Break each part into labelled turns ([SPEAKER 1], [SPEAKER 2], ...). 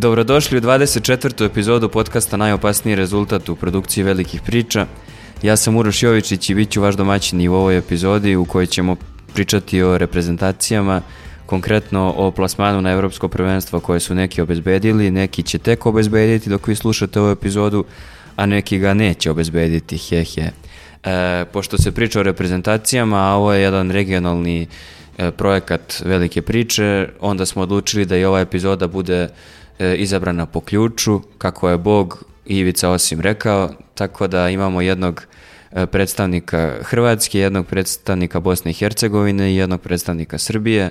[SPEAKER 1] Dobrodošli u 24. epizodu podcasta Najopasniji rezultat u produkciji velikih priča. Ja sam Uroš Jovičić i bit ću vaš domaćin i u ovoj epizodi u kojoj ćemo pričati o reprezentacijama, konkretno o plasmanu na Europsko prvenstvo koje su neki obezbedili, neki će tek obezbediti dok vi slušate ovu epizodu, a neki ga neće obezbediti, he he. E, pošto se priča o reprezentacijama, a ovo je jedan regionalni e, projekat velike priče, onda smo odlučili da i ova epizoda bude E, izabrana po ključu, kako je Bog Ivica Osim rekao, tako da imamo jednog e, predstavnika Hrvatske, jednog predstavnika Bosne i Hercegovine i jednog predstavnika Srbije.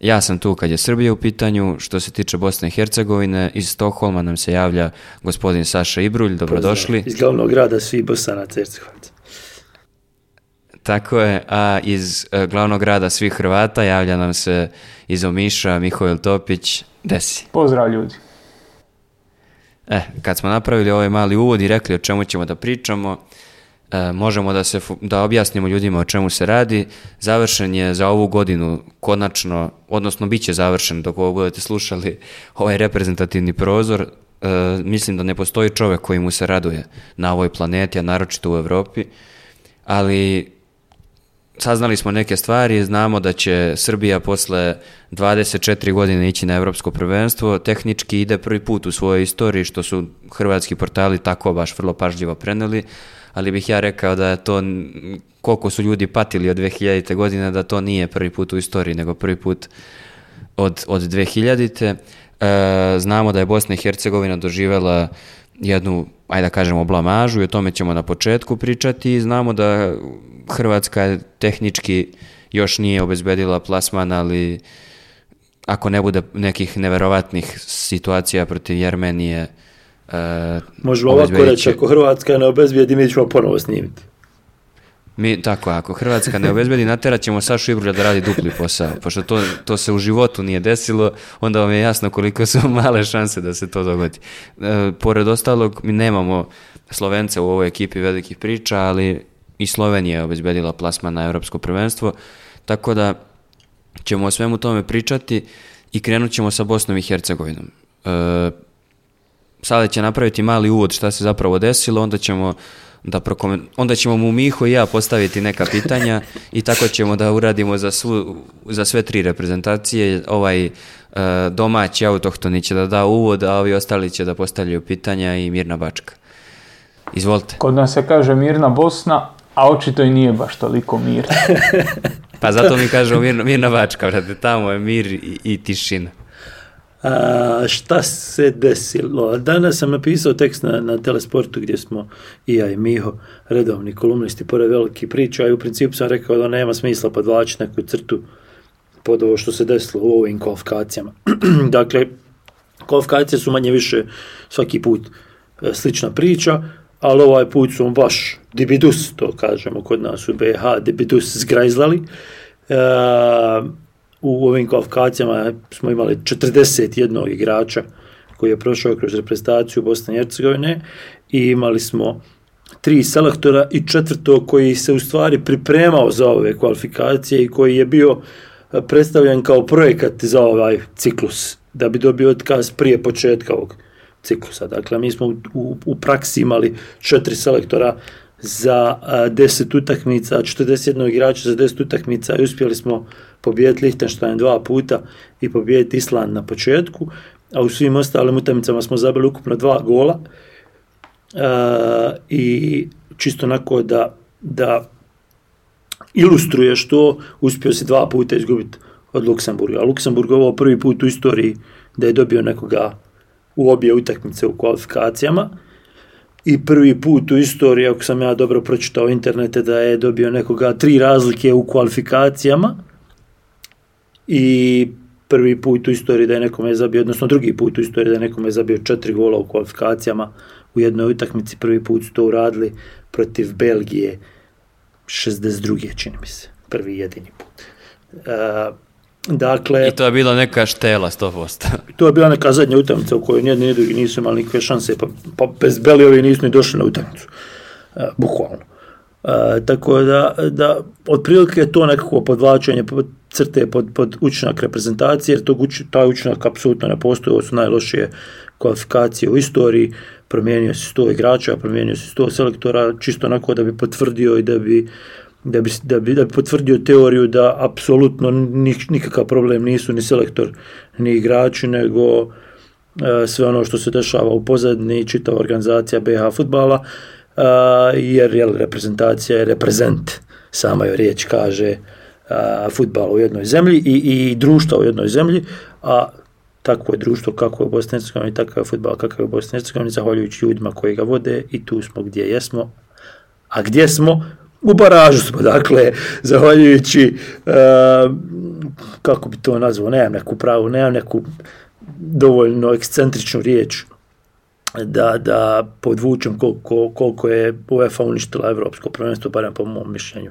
[SPEAKER 1] Ja sam tu kad je Srbija u pitanju. Što se tiče Bosne i Hercegovine, iz Stokholma nam se javlja gospodin Saša Ibrulj. Dobrodošli.
[SPEAKER 2] Iz glavnog grada svi Bosanac
[SPEAKER 1] Tako je, a iz e, glavnog grada svih Hrvata javlja nam se iz Omiša Topić desi.
[SPEAKER 3] Pozdrav ljudi.
[SPEAKER 1] E, kad smo napravili ovaj mali uvod i rekli o čemu ćemo da pričamo, e, možemo da, se, da objasnimo ljudima o čemu se radi. Završen je za ovu godinu konačno, odnosno bit će završen dok ovo budete slušali, ovaj reprezentativni prozor. E, mislim da ne postoji čovjek koji mu se raduje na ovoj planeti, a naročito u Evropi. Ali saznali smo neke stvari, znamo da će Srbija posle 24 godine ići na evropsko prvenstvo, tehnički ide prvi put u svojoj istoriji što su hrvatski portali tako baš vrlo pažljivo preneli, ali bih ja rekao da je to koliko su ljudi patili od 2000. godine da to nije prvi put u istoriji, nego prvi put od, od 2000. E, znamo da je Bosna i Hercegovina doživjela jednu, ajde da kažemo, blamažu i o tome ćemo na početku pričati. Znamo da Hrvatska tehnički još nije obezbedila plasman, ali ako ne bude nekih neverovatnih situacija protiv Jermenije, Uh,
[SPEAKER 2] Možemo ovako reći, ako Hrvatska ne obezbijedi, mi ćemo ponovo snimiti.
[SPEAKER 1] Mi, tako, ako Hrvatska ne obezbedi, naterat ćemo Sašu Ibrulja da radi dupli posao, pošto to, to se u životu nije desilo, onda vam je jasno koliko su male šanse da se to dogodi. E, pored ostalog, mi nemamo Slovence u ovoj ekipi velikih priča, ali i Slovenija je obezbedila plasman na Europsko prvenstvo, tako da ćemo o svemu tome pričati i krenut ćemo sa Bosnom i Hercegovinom. E, sada će napraviti mali uvod šta se zapravo desilo, onda ćemo da prokomen... onda ćemo mu Miho i ja postaviti neka pitanja i tako ćemo da uradimo za, svu, za sve tri reprezentacije. Ovaj e, domaći autohtoni će da da uvod, a ovi ostali će da postavljaju pitanja i Mirna Bačka. Izvolite.
[SPEAKER 3] Kod nas se kaže Mirna Bosna, a očito i nije baš toliko mir.
[SPEAKER 1] pa zato mi kažemo Mirna, Mirna Bačka, tamo je mir i, i tišina.
[SPEAKER 2] A, šta se desilo? Danas sam napisao tekst na, na Telesportu gdje smo i ja i Miho, redovni kolumnisti, pored veliki priča i u principu sam rekao da nema smisla podvlačiti neku crtu pod ovo što se desilo u ovim kvalifikacijama. dakle, kvalifikacije su manje više svaki put e, slična priča, ali ovaj put su baš dibidus, to kažemo kod nas u BH, dibidus zgrajzlali. E, u ovim kvalifikacijama smo imali 41 igrača koji je prošao kroz reprezentaciju Bosne i Hercegovine i imali smo tri selektora i četvrto koji se u stvari pripremao za ove kvalifikacije i koji je bio predstavljen kao projekat za ovaj ciklus da bi dobio otkaz prije početka ovog ciklusa. Dakle, mi smo u, u praksi imali četiri selektora za 10 utakmica, 41 igrača za 10 utakmica i uspjeli smo pobijediti Lichtenstein dva puta i pobijediti Island na početku, a u svim ostalim utakmicama smo zabili ukupno dva gola i čisto onako da, da ilustruješ to, uspio si dva puta izgubiti od Luksemburga. A Luksemburg ovo prvi put u istoriji da je dobio nekoga u obje utakmice u kvalifikacijama i prvi put u istoriji, ako sam ja dobro pročitao internete, da je dobio nekoga tri razlike u kvalifikacijama i prvi put u istoriji da je nekome zabio, odnosno drugi put u istoriji da je nekome zabio četiri gola u kvalifikacijama u jednoj utakmici, prvi put su to uradili protiv Belgije 62. čini mi se, prvi jedini put. E,
[SPEAKER 1] Dakle, I to je bila neka štela 100%.
[SPEAKER 2] to je bila neka zadnja utavnica u kojoj nijedni drugi nisu imali nikakve šanse, pa, pa bez Belijovi nisu ni došli na utakmicu, e, bukvalno. E, tako da, da otprilike je to nekako podvlačenje pod crte pod, pod učinak reprezentacije, jer tog uč, taj učinak apsolutno ne postoji, ovo su najlošije kvalifikacije u istoriji, promijenio se sto igrača, promijenio se sto selektora, čisto onako da bi potvrdio i da bi da bi, da bi, da bi potvrdio teoriju da apsolutno nikakav problem nisu ni selektor ni igrači, nego e, sve ono što se dešava u pozadini čitava organizacija BH futbala, e, jer jel, reprezentacija je reprezent, sama joj riječ kaže, e, futbal u jednoj zemlji i, i društva u jednoj zemlji, a tako je društvo kako je u Bosni i takav je futbal kakav je u Bosni i zahvaljujući ljudima koji ga vode i tu smo gdje jesmo. A gdje smo? u baražu smo, dakle, zahvaljujući, e, kako bi to nazvao, nemam neku pravu, nemam neku dovoljno ekscentričnu riječ da, da podvučem koliko, je UEFA uništila evropsko prvenstvo, barem po mom mišljenju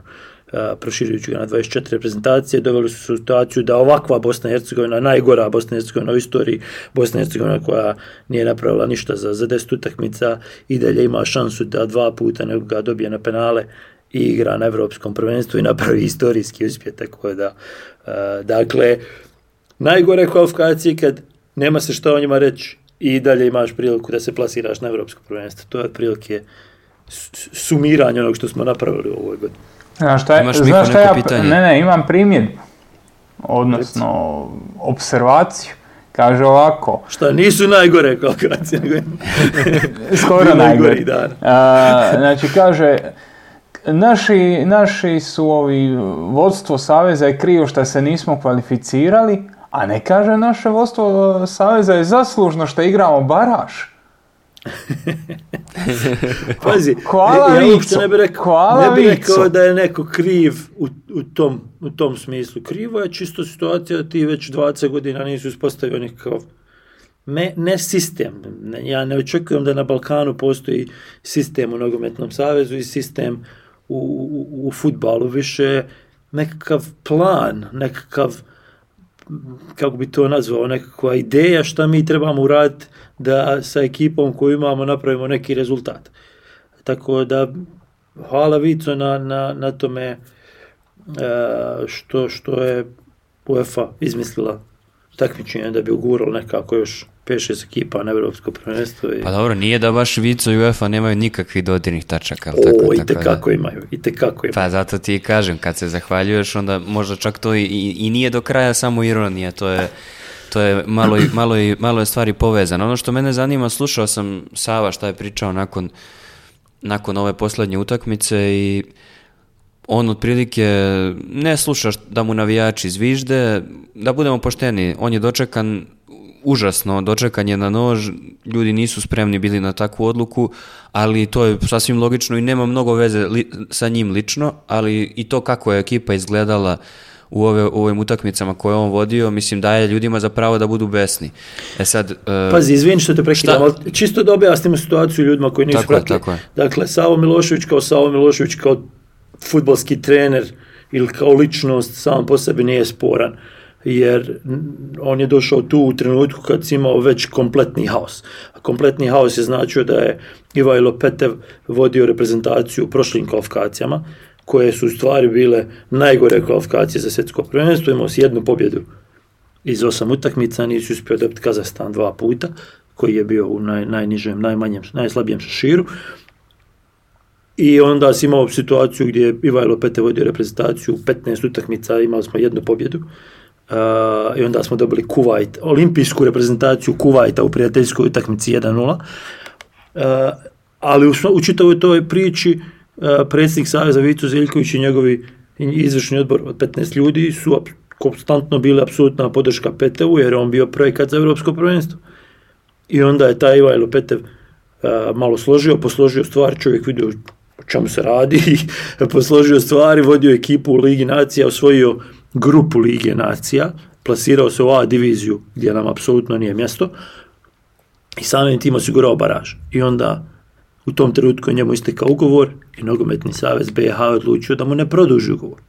[SPEAKER 2] e, proširujući ga na 24 reprezentacije, doveli su situaciju da ovakva Bosna i Hercegovina, najgora Bosna i Hercegovina u istoriji, Bosna i Hercegovina koja nije napravila ništa za, za 10 utakmica i dalje ima šansu da dva puta ga dobije na penale igra na Europskom prvenstvu i napravi istorijski uspjeh, tako da, e, dakle, najgore kvalifikacije kad nema se što o njima reći i dalje imaš priliku da se plasiraš na Europsko prvenstvo. To je prilike sumiranje onog što smo napravili u ovoj godini.
[SPEAKER 3] znaš šta ja, ne, ne, imam primjer odnosno observaciju. Kaže ovako.
[SPEAKER 2] Šta, nisu najgore kvalifikacije,
[SPEAKER 3] skoro najgori. dan. znači, kaže, naši, naši su ovi, vodstvo Saveza je krivo što se nismo kvalificirali, a ne kaže naše vodstvo e, Saveza je zaslužno što igramo baraš.
[SPEAKER 2] Pazi, ja ne bi rekao, bi rekao da je neko kriv u, u, tom, u tom smislu. Krivo je čisto situacija da ti već 20 godina nisu uspostavio nikakav me, ne sistem. Ja ne očekujem da na Balkanu postoji sistem u Nogometnom savezu i sistem u, u futbalu više nekakav plan, nekakav kako bi to nazvao, nekakva ideja šta mi trebamo uraditi da sa ekipom koju imamo napravimo neki rezultat. Tako da hvala Vico na, na, na tome e, što, što je UEFA izmislila takmičenje da bi ugurao nekako još 5-6 ekipa na evropsko prvenstvo.
[SPEAKER 1] I... Pa dobro, nije da baš Vico i UEFA nemaju nikakvih dodirnih tačaka.
[SPEAKER 2] O, tako,
[SPEAKER 1] i
[SPEAKER 2] te kako imaju, i kako imaju.
[SPEAKER 1] Pa zato ti kažem, kad se zahvaljuješ, onda možda čak to i, i, nije do kraja samo ironija, to je... To je malo, malo, malo je stvari povezano. Ono što mene zanima, slušao sam Sava šta je pričao nakon, nakon ove poslednje utakmice i on otprilike ne sluša da mu navijači zvižde, da budemo pošteni, on je dočekan užasno dočekanje na nož, ljudi nisu spremni bili na takvu odluku, ali to je sasvim logično i nema mnogo veze sa njim lično, ali i to kako je ekipa izgledala u ove, u ovim utakmicama koje on vodio, mislim daje ljudima za pravo da budu besni. E
[SPEAKER 2] sad... E, Pazi, izvin što te prekidam, ali čisto da objasnimo situaciju ljudima koji nisu tako pratili. Dakle, Savo Milošević kao Savo Milošević kao futbalski trener ili kao ličnost sam po sebi nije sporan jer on je došao tu u trenutku kad si imao već kompletni haos. a Kompletni haos je značio da je Ivajlo Lopetev vodio reprezentaciju u prošlim kvalifikacijama, koje su u stvari bile najgore kvalifikacije za svjetsko prvenstvo. Imao si jednu pobjedu iz osam utakmica, nisi uspio dobiti Kazastan dva puta, koji je bio u naj, najnižem, najmanjem, najslabijem šeširu. I onda si imao situaciju gdje je Ivajlo Pete vodio reprezentaciju, 15 utakmica, imali smo jednu pobjedu Uh, I onda smo dobili Kuvajt, olimpijsku reprezentaciju Kuvajta u prijateljskoj utakmici 1-0. Uh, ali u, u čitavoj toj priči uh, predsjednik Saveza Vicu Zeljković i njegovi izvršni odbor od 15 ljudi su konstantno bili apsolutna podrška Petevu jer on bio projekat za europsko prvenstvo. I onda je taj Ivajlo Petev malo složio, posložio stvar, čovjek vidio o čemu se radi, posložio stvari, vodio ekipu u Ligi Nacija, osvojio grupu Lige nacija, plasirao se u A diviziju gdje nam apsolutno nije mjesto i samim tim osigurao baraž. I onda u tom trenutku je njemu istekao ugovor i Nogometni savez BH odlučio da mu ne produži ugovor.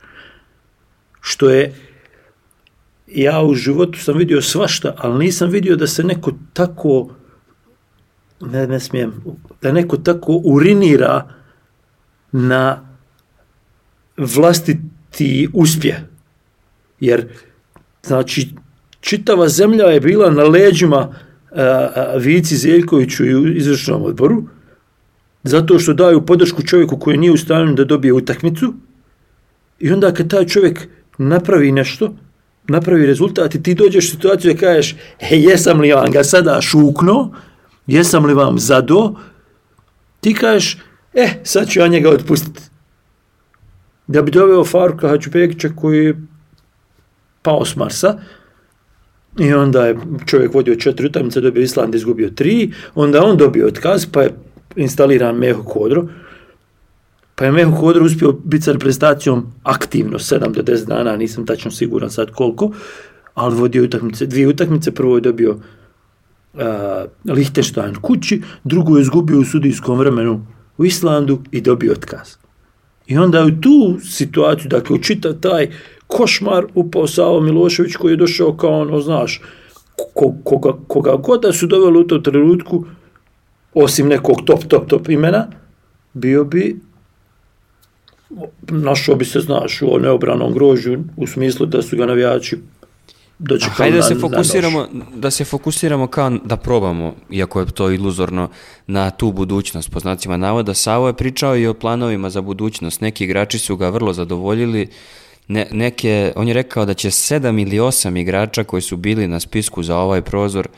[SPEAKER 2] Što je ja u životu sam vidio svašta, ali nisam vidio da se neko tako ne, ne smijem, da neko tako urinira na vlastiti uspjeh. Jer, znači, čitava zemlja je bila na leđima a, e, e, Vici Zeljkoviću i izvršnom odboru, zato što daju podršku čovjeku koji nije u stanju da dobije utakmicu i onda kad taj čovjek napravi nešto, napravi rezultat i ti dođeš u situaciju da kažeš e, jesam li vam ga sada šukno, jesam li vam zado, ti kažeš e, sad ću ja njega otpustiti. Da bi doveo Farka Hačupekića koji je pao s Marsa, i onda je čovjek vodio četiri utakmice, dobio Island, izgubio tri, onda on dobio otkaz, pa je instaliran Meho Kodro, pa je Meho Kodro uspio biti sa reprezentacijom aktivno, 7 do 10 dana, nisam tačno siguran sad koliko, ali vodio utakmice, dvije utakmice, prvo je dobio uh, kući, drugu je izgubio u sudijskom vremenu u Islandu i dobio otkaz. I onda je tu situaciju, dakle, učita taj košmar upao Savo Milošević koji je došao kao ono, znaš, ko, koga, koga god da su doveli u to trenutku, osim nekog top, top, top imena, bio bi našao bi se, znaš, u neobranom grožju u smislu da su ga navijači
[SPEAKER 1] Hajde da se fokusiramo, da se fokusiramo kao da probamo, iako je to iluzorno, na tu budućnost, po znacima navoda. Savo je pričao i o planovima za budućnost. Neki igrači su ga vrlo zadovoljili, ne, neke, on je rekao da će sedam ili osam igrača koji su bili na spisku za ovaj prozor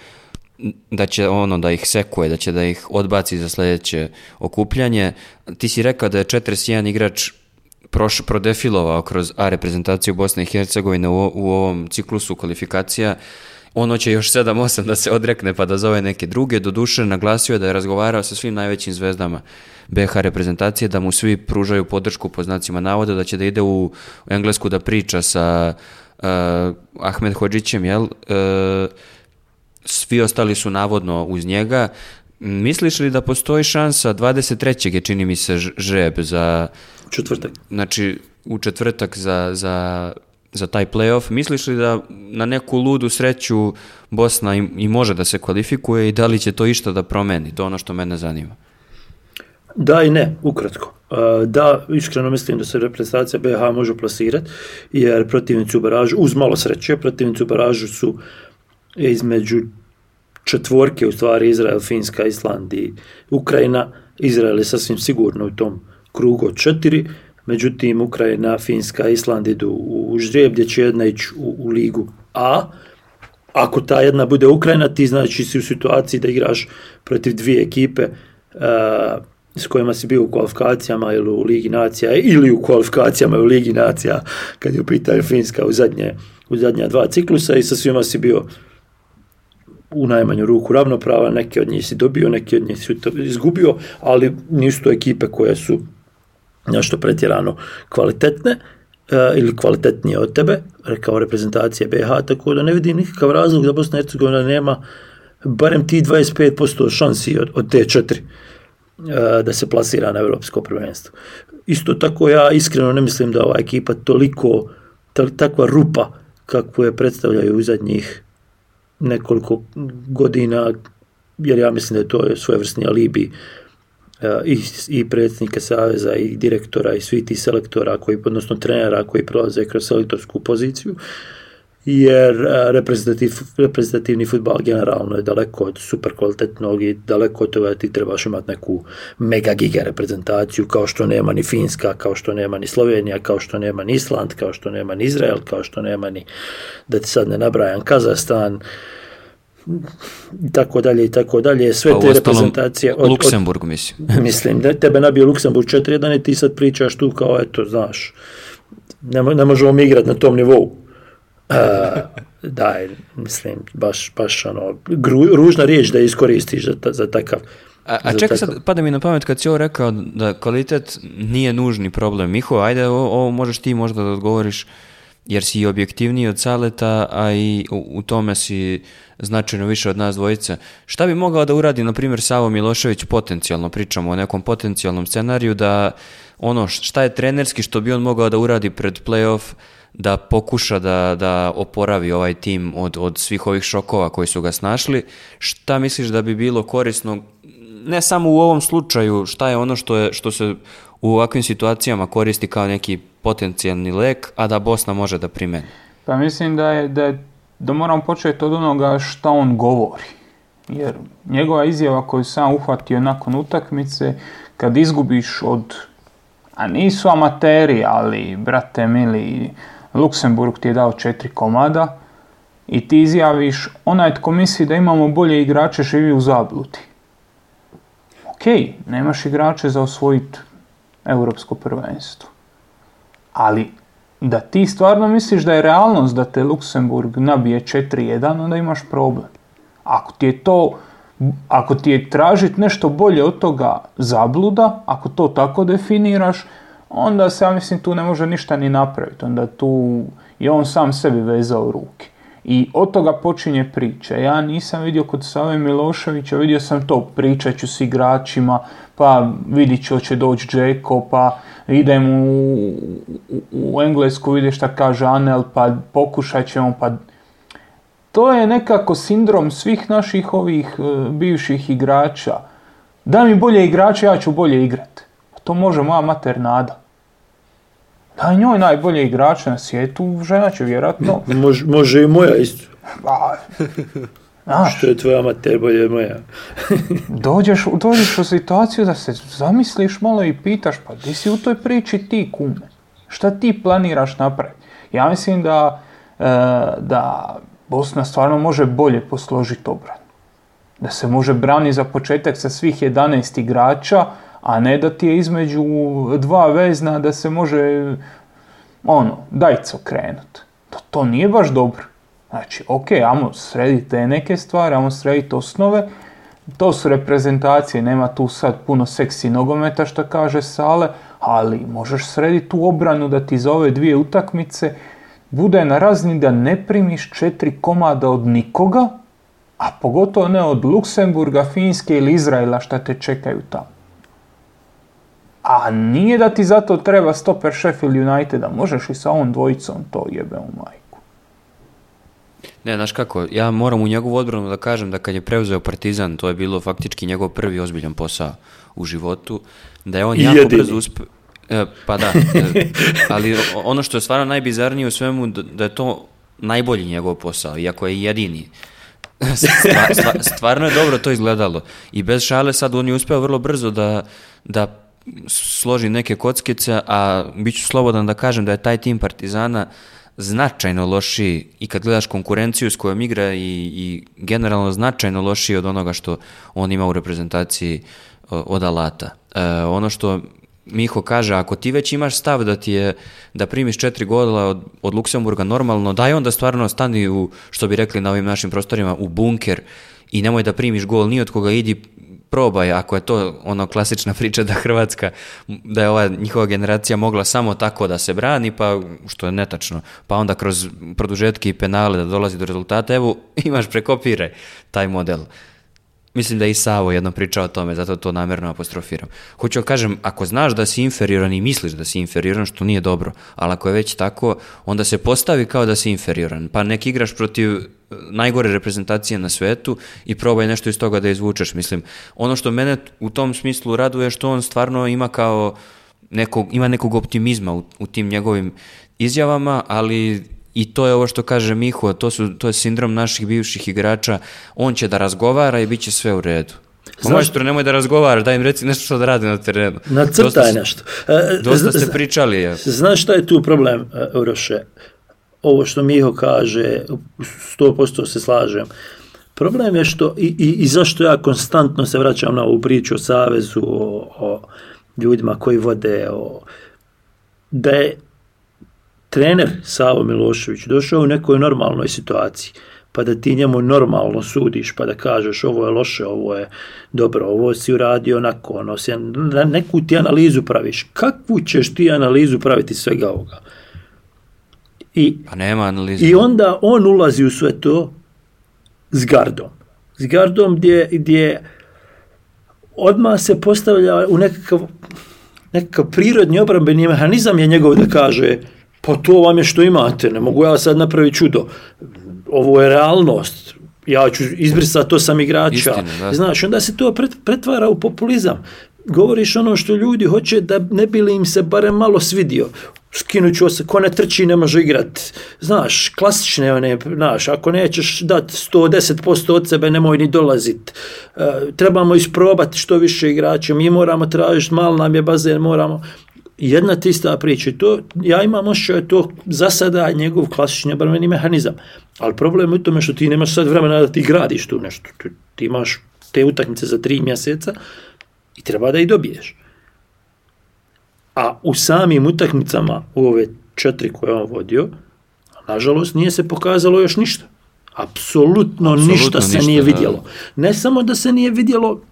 [SPEAKER 1] da će ono da ih sekuje, da će da ih odbaci za sljedeće okupljanje. Ti si rekao da je 41 igrač proš, prodefilovao kroz A reprezentaciju Bosne i Hercegovine u, u ovom ciklusu kvalifikacija. On će još 7-8 da se odrekne pa da zove neke druge. Doduše naglasio je da je razgovarao sa svim najvećim zvezdama BH reprezentacije, da mu svi pružaju podršku po znacima navoda, da će da ide u Englesku da priča sa uh, Ahmed Hođićem, jel? E, svi ostali su navodno uz njega. Misliš li da postoji šansa, 23. je čini mi se žreb za...
[SPEAKER 2] Četvrtak.
[SPEAKER 1] Znači, u četvrtak za, za za taj playoff. Misliš li da na neku ludu sreću Bosna i, može da se kvalifikuje i da li će to išta da promeni? To je ono što mene zanima.
[SPEAKER 2] Da i ne, ukratko. E, da, iskreno mislim da se reprezentacija BH može plasirati, jer protivnici u baražu, uz malo sreće, protivnicu u baražu su između četvorke, u stvari Izrael, Finska, Island i Ukrajina. Izrael je sasvim sigurno u tom krugu od četiri, međutim Ukrajina, Finska, Island idu u žrijeb gdje će jedna ići u, ligu A, ako ta jedna bude Ukrajina, ti znači si u situaciji da igraš protiv dvije ekipe e, s kojima si bio u kvalifikacijama ili u Ligi Nacija ili u kvalifikacijama i u Ligi Nacija kad je u Finska u, zadnje, zadnja dva ciklusa i sa svima si bio u najmanju ruku ravnopravan, neke od njih si dobio, neke od njih si izgubio, ali nisu to ekipe koje su nešto pretjerano kvalitetne eh, ili kvalitetnije od tebe, rekao reprezentacije BH, tako da ne vidim nikakav razlog da Bosna i Hercegovina nema barem ti 25% šansi od, od te četiri eh, da se plasira na Evropsko prvenstvo. Isto tako ja iskreno ne mislim da ova ekipa toliko, takva rupa kakvu je predstavljaju u zadnjih nekoliko godina, jer ja mislim da je to svojevrsni alibi E, i, i predsjednika saveza i direktora i svih tih selektora koji odnosno trenera koji prolaze kroz selektorsku poziciju jer e, reprezentativ, reprezentativni futbal generalno je daleko od super kvalitetnog i daleko od toga da ti trebaš imati neku mega giga reprezentaciju kao što nema ni Finska, kao što nema ni Slovenija, kao što nema ni Island, kao što nema ni Izrael, kao što nema ni, da ti sad ne nabrajam, Kazahstan, tako dalje i tako dalje, sve pa te reprezentacije.
[SPEAKER 1] Od, Luksemburg, mislim.
[SPEAKER 2] mislim, da tebe nabio Luksemburg 4-1 i ti sad pričaš tu kao, eto, znaš, ne, možemo mi igrati na tom nivou. E, daj mislim, baš, ono, ružna riječ da iskoristiš za, takav
[SPEAKER 1] a, a čekaj sad, pada mi na pamet kad si ovo rekao da kvalitet nije nužni problem. Miho, ajde, ovo možeš ti možda da odgovoriš jer si i objektivniji od Saleta, a i u, tome si značajno više od nas dvojice. Šta bi mogao da uradi, na primjer, Savo Milošević potencijalno, pričamo o nekom potencijalnom scenariju, da ono šta je trenerski što bi on mogao da uradi pred playoff, da pokuša da, da oporavi ovaj tim od, od svih ovih šokova koji su ga snašli. Šta misliš da bi bilo korisno, ne samo u ovom slučaju, šta je ono što, je, što se u ovakvim situacijama koristi kao neki potencijalni lek, a da Bosna može da primeni?
[SPEAKER 3] Pa mislim da je, da, da moram početi od onoga šta on govori. Jer njegova izjava koju sam uhvatio nakon utakmice, kad izgubiš od, a nisu amateri, ali brate mili, Luksemburg ti je dao četiri komada i ti izjaviš onaj tko misli da imamo bolje igrače živi u zabludi. Ok, nemaš igrače za osvojiti europsko prvenstvo. Ali da ti stvarno misliš da je realnost da te Luksemburg nabije 4-1, onda imaš problem. Ako ti je to, ako ti je tražit nešto bolje od toga zabluda, ako to tako definiraš, onda se, ja mislim, tu ne može ništa ni napraviti. Onda tu je on sam sebi vezao ruke. I od toga počinje priča. Ja nisam vidio kod Save Miloševića, vidio sam to, pričat ću s igračima, pa vidit ću će doći Džeko, pa idem u, Englesku, vidi šta kaže Anel, pa pokušat ćemo, pa... To je nekako sindrom svih naših ovih e, bivših igrača. Da mi bolje igrače, ja ću bolje igrati. Pa to može moja mater nada je njoj najbolje igrače na svijetu, žena će vjerojatno...
[SPEAKER 2] Može, i moja isto. Pa, što je tvoja mater bolje moja.
[SPEAKER 3] dođeš, u situaciju da se zamisliš malo i pitaš pa gdje si u toj priči ti kume? Šta ti planiraš napraviti? Ja mislim da, e, da Bosna stvarno može bolje posložiti obranu. Da se može braniti za početak sa svih 11 igrača, a ne da ti je između dva vezna da se može ono, dajco krenut. To, pa to nije baš dobro. Znači, ok, ajmo srediti te neke stvari, ajmo srediti osnove, to su reprezentacije, nema tu sad puno seksi nogometa što kaže Sale, ali možeš srediti tu obranu da ti za ove dvije utakmice bude na razini da ne primiš četiri komada od nikoga, a pogotovo ne od Luksemburga, Finske ili Izraela šta te čekaju tamo. A nije da ti zato treba stoper Sheffield Uniteda, možeš i sa ovom dvojicom to jebe u majku.
[SPEAKER 1] Ne, znaš kako, ja moram u njegovu odbranu da kažem da kad je preuzeo Partizan, to je bilo faktički njegov prvi ozbiljan posao u životu, da je on jako brzo e, pa da, e, ali ono što je stvarno najbizarnije u svemu, da je to najbolji njegov posao, iako je jedini. stvarno je dobro to izgledalo. I bez šale sad on je uspio vrlo brzo da, da složi neke kockice, a bit ću slobodan da kažem da je taj tim Partizana značajno lošiji i kad gledaš konkurenciju s kojom igra i, i generalno značajno lošiji od onoga što on ima u reprezentaciji e, od Alata. E, ono što Miho kaže, ako ti već imaš stav da ti je, da primiš četiri gola od, od Luksemburga normalno, daj onda stvarno stani u, što bi rekli na ovim našim prostorima, u bunker i nemoj da primiš gol ni od koga, idi probaj, ako je to ono klasična priča da Hrvatska, da je ova njihova generacija mogla samo tako da se brani, pa što je netačno, pa onda kroz produžetke i penale da dolazi do rezultata, evo imaš prekopiraj taj model. Mislim da je i Savo jedno priča o tome, zato to namjerno apostrofiram. Hoću kažem, ako znaš da si inferioran i misliš da si inferioran, što nije dobro, ali ako je već tako, onda se postavi kao da si inferioran. Pa nek igraš protiv najgore reprezentacije na svetu i probaj nešto iz toga da izvučeš. Mislim, ono što mene u tom smislu raduje što on stvarno ima kao nekog, ima nekog optimizma u tim njegovim izjavama, ali i to je ovo što kaže Miho, to, su, to je sindrom naših bivših igrača, on će da razgovara i bit će sve u redu. Znaš, majstor, nemoj da razgovaraš, daj im reci nešto što da rade na terenu.
[SPEAKER 2] Nacrtaj dosta, nešto.
[SPEAKER 1] E,
[SPEAKER 2] dosta ste pričali. Znaš šta je tu problem, e, Uroše? Ovo što Miho kaže, 100% se slažem. Problem je što, i, i, zašto ja konstantno se vraćam na ovu priču o Savezu, o, o ljudima koji vode, o, da je trener Savo Milošević došao u nekoj normalnoj situaciji, pa da ti njemu normalno sudiš, pa da kažeš ovo je loše, ovo je dobro, ovo si uradio onako, ono, si, neku ti analizu praviš. Kakvu ćeš ti analizu praviti svega ovoga?
[SPEAKER 1] I, pa nema analize.
[SPEAKER 2] I onda on ulazi u sve to s gardom. S gardom gdje, gdje odmah se postavlja u nekakav, nekakav prirodni obrambeni mehanizam je njegov da kaže pa to vam je što imate, ne mogu ja sad napraviti čudo. Ovo je realnost, ja ću izbrisati to sam igrača. Istine, Znaš, onda se to pretvara u populizam. Govoriš ono što ljudi hoće da ne bi li im se barem malo svidio. Skinut ću se, ko ne trči ne može igrati. Znaš, klasične one, znaš, ako nećeš dati 110% od sebe nemoj ni dolazit. E, trebamo isprobati što više igrača, mi moramo tražiti, malo nam je bazen, moramo jedna tista priča. To, ja imam osjećaj to za sada njegov klasični obrambeni mehanizam. Ali problem je u tome što ti nemaš sad vremena da ti gradiš tu nešto. Ti, imaš te utakmice za tri mjeseca i treba da ih dobiješ. A u samim utakmicama u ove četiri koje on vodio, nažalost nije se pokazalo još ništa. Apsolutno, ništa, se nije vidjelo. Ne samo da se nije vidjelo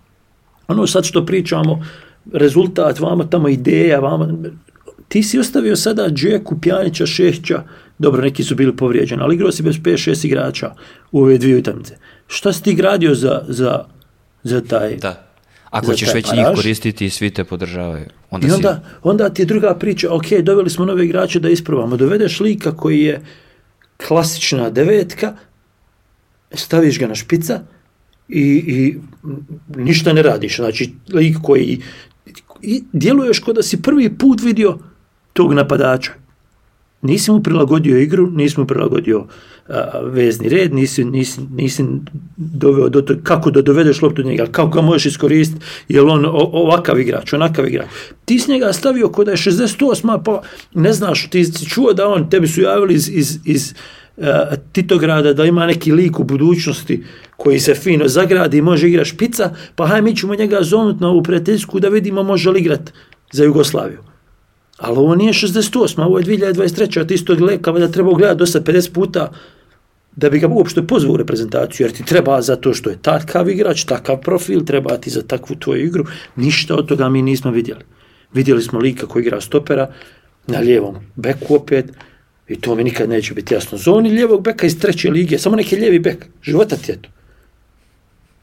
[SPEAKER 2] ono sad što pričamo, rezultat, vama tamo ideja, vama... Ti si ostavio sada Džeku, Pjanića, Šešća, dobro, neki su bili povrijeđeni, ali igrao si bez 5-6 igrača u ove dvije utakmice. Šta si ti gradio za, za, za taj...
[SPEAKER 1] Da. Ako ćeš već njih koristiti i svi te podržavaju. Onda I
[SPEAKER 2] onda, ti je druga priča, ok, doveli smo nove igrače da isprobamo. Dovedeš lika koji je klasična devetka, staviš ga na špica i, i ništa ne radiš. Znači, lik koji i djeluješ kao da si prvi put vidio tog napadača. Nisi mu prilagodio igru, nisi mu prilagodio vezni red, nisi, nisi, nisi doveo do toga kako da dovedeš loptu njega, kako ga možeš iskoristiti, li on ovakav igrač, onakav igrač. Ti si njega stavio kod da je 68, pa ne znaš, ti si čuo da on, tebi su javili iz, iz, iz E, Titograda, da ima neki lik u budućnosti koji se fino zagradi i može igrati špica, pa hajde mi ćemo njega zonut na ovu prijateljsku da vidimo može li igrat za Jugoslaviju. Ali ovo nije 68, ovo je 2023. Od istog leka da treba gledati dosta 50 puta da bi ga uopšte pozvao u reprezentaciju, jer ti treba to što je takav igrač, takav profil, treba ti za takvu tvoju igru. Ništa od toga mi nismo vidjeli. Vidjeli smo lika koji igra stopera, na lijevom beku opet, i to mi nikad neće biti jasno. Zoni lijevog beka iz treće lige, samo neki lijevi bek, života ti je to.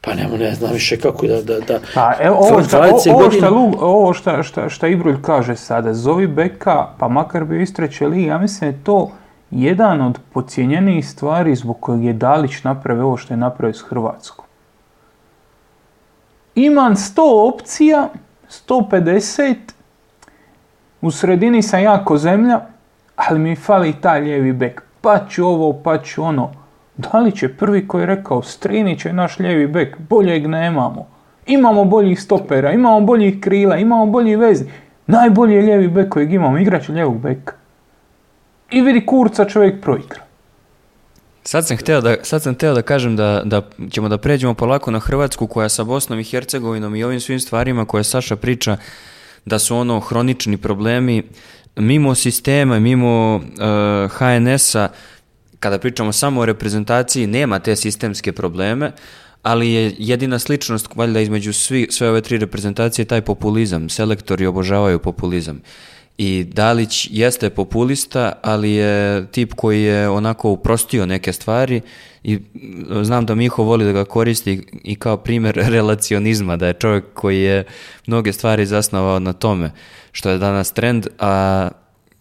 [SPEAKER 2] Pa nemo, ne znam više kako da... da, da. Pa evo, ovo,
[SPEAKER 3] šta, ovo, šta, ovo šta, šta, šta kaže sada, zovi beka, pa makar bi iz treće lige, ja mislim je to jedan od pocijenjenijih stvari zbog kojeg je Dalić napravio ovo što je napravio s Hrvatskom. Imam sto opcija, 150, u sredini sam jako zemlja, ali mi fali taj lijevi bek, pa ću ovo, pa ću ono. li će prvi koji je rekao, Strinić će naš lijevi bek, boljeg nemamo. Imamo boljih stopera, imamo boljih krila, imamo bolji vezni. Najbolji je lijevi bek kojeg imamo, igrač lijevog beka. I vidi kurca čovjek proigra.
[SPEAKER 1] Sad sam, htio da, kažem da, da ćemo da pređemo polako na Hrvatsku koja sa Bosnom i Hercegovinom i ovim svim stvarima koje Saša priča da su ono hronični problemi mimo sistema, mimo uh, eh, HNS-a, kada pričamo samo o reprezentaciji, nema te sistemske probleme, ali je jedina sličnost valjda između svi, sve ove tri reprezentacije taj populizam. Selektori obožavaju populizam. I Dalić jeste populista, ali je tip koji je onako uprostio neke stvari i e, znam da Miho voli da ga koristi i kao primjer relacionizma, da je čovjek koji je mnoge stvari zasnovao na tome, što je danas trend, a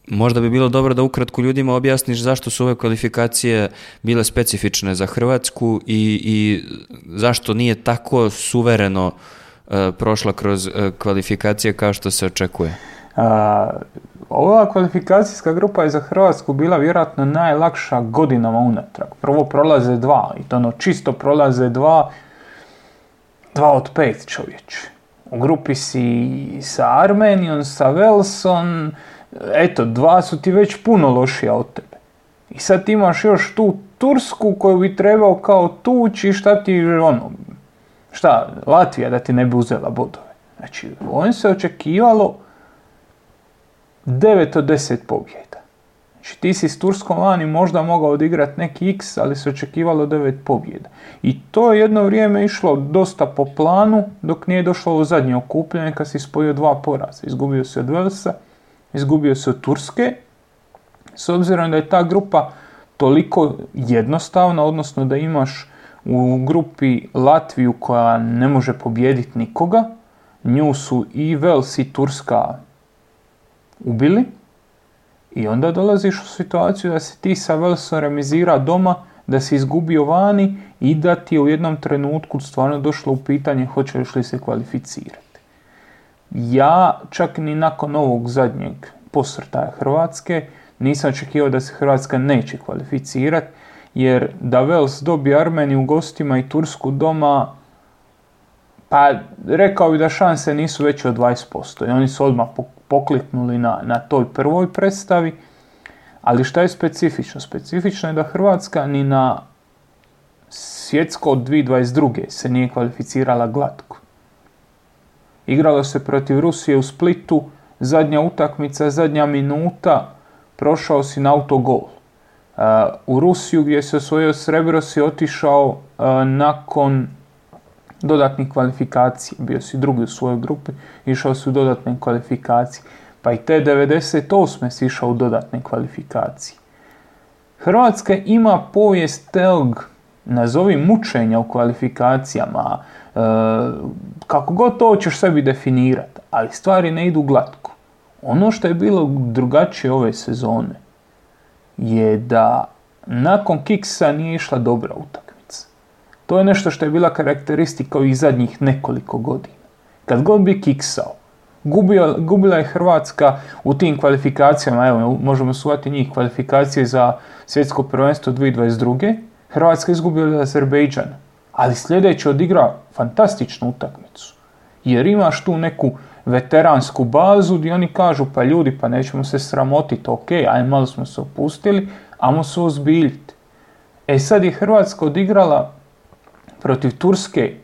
[SPEAKER 1] možda bi bilo dobro da ukratko ljudima objasniš zašto su ove kvalifikacije bile specifične za Hrvatsku i, i zašto nije tako suvereno e, prošla kroz e, kvalifikacije kao što se očekuje. A,
[SPEAKER 3] pa ova kvalifikacijska grupa je za Hrvatsku bila vjerojatno najlakša godinama unatrag. Prvo prolaze dva, i to ono čisto prolaze dva, dva od pet čovječ. U grupi si sa Armenijom, sa Velsom, eto, dva su ti već puno lošija od tebe. I sad ti imaš još tu Tursku koju bi trebao kao tući, šta ti, ono, šta, Latvija da ti ne bi uzela bodove. Znači, on se očekivalo 9 od 10 pobjeda. Znači ti si s Turskom lani možda mogao odigrati neki x, ali se očekivalo 9 pobjeda. I to je jedno vrijeme išlo dosta po planu, dok nije došlo u zadnje okupljanje kad si spojio dva poraza. Izgubio se od Velsa, izgubio se od Turske. S obzirom da je ta grupa toliko jednostavna, odnosno da imaš u grupi Latviju koja ne može pobijediti nikoga, nju su i Vels i Turska ubili i onda dolaziš u situaciju da se ti sa Velsom remizira doma, da si izgubio vani i da ti je u jednom trenutku stvarno došlo u pitanje hoće li se kvalificirati. Ja čak ni nakon ovog zadnjeg posrtaja Hrvatske nisam očekivao da se Hrvatska neće kvalificirati jer da Vels dobije u gostima i Tursku doma pa rekao bi da šanse nisu veće od 20% i oni su odmah pokliknuli na, na toj prvoj predstavi. Ali šta je specifično? Specifično je da Hrvatska ni na svjetsko od 2022. se nije kvalificirala glatko. Igralo se protiv Rusije u Splitu, zadnja utakmica, zadnja minuta, prošao si na autogol. Uh, u Rusiju gdje se osvojio srebro si otišao uh, nakon dodatnih kvalifikacija. Bio si drugi u svojoj grupi, išao si u dodatne kvalifikacije. Pa i te 98. si išao u dodatne kvalifikacije. Hrvatska ima povijest telg, nazovi mučenja u kvalifikacijama, e, kako god to ćeš sebi definirati, ali stvari ne idu glatko. Ono što je bilo drugačije ove sezone je da nakon kiksa nije išla dobra utakmica. To je nešto što je bila karakteristika ovih zadnjih nekoliko godina. Kad god bi kiksao, gubila, je Hrvatska u tim kvalifikacijama, evo možemo suvati njih kvalifikacije za svjetsko prvenstvo 2022. Hrvatska izgubila Azerbejdžan, ali sljedeće odigra fantastičnu utakmicu. Jer imaš tu neku veteransku bazu gdje oni kažu pa ljudi pa nećemo se sramotiti, ok, aj malo smo se opustili, amo se ozbiljiti. E sad je Hrvatska odigrala protiv Turske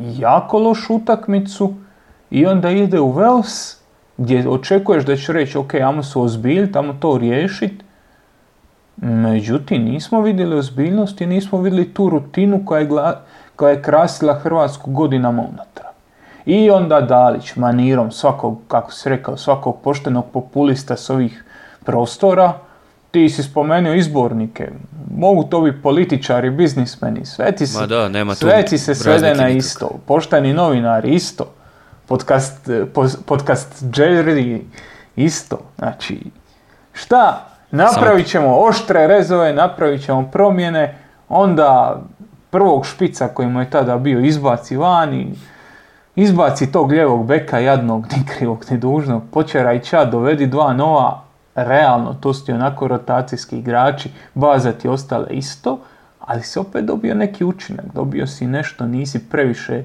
[SPEAKER 3] jako lošu utakmicu i onda ide u Vels gdje očekuješ da će reći ok, ajmo se ozbiljiti, tamo to riješit. Međutim, nismo vidjeli ozbiljnost i nismo vidjeli tu rutinu koja je, koja je krasila Hrvatsku godinama unatrag. I onda Dalić manirom svakog, kako si rekao, svakog poštenog populista s ovih prostora – ti si spomenuo izbornike, mogu to biti političari, biznismeni, sveti ti se, nema se svede na isto. Poštani Pošteni novinari isto, podcast, eh, podcast Jerry isto. Znači, šta? Napravit ćemo oštre rezove, napravit ćemo promjene, onda prvog špica koji mu je tada bio izbaci van i izbaci tog ljevog beka jadnog, ni krivog, ni dužnog, počeraj ča, dovedi dva nova, realno, to su ti onako rotacijski igrači, baza ti ostale isto, ali si opet dobio neki učinak, dobio si nešto, nisi previše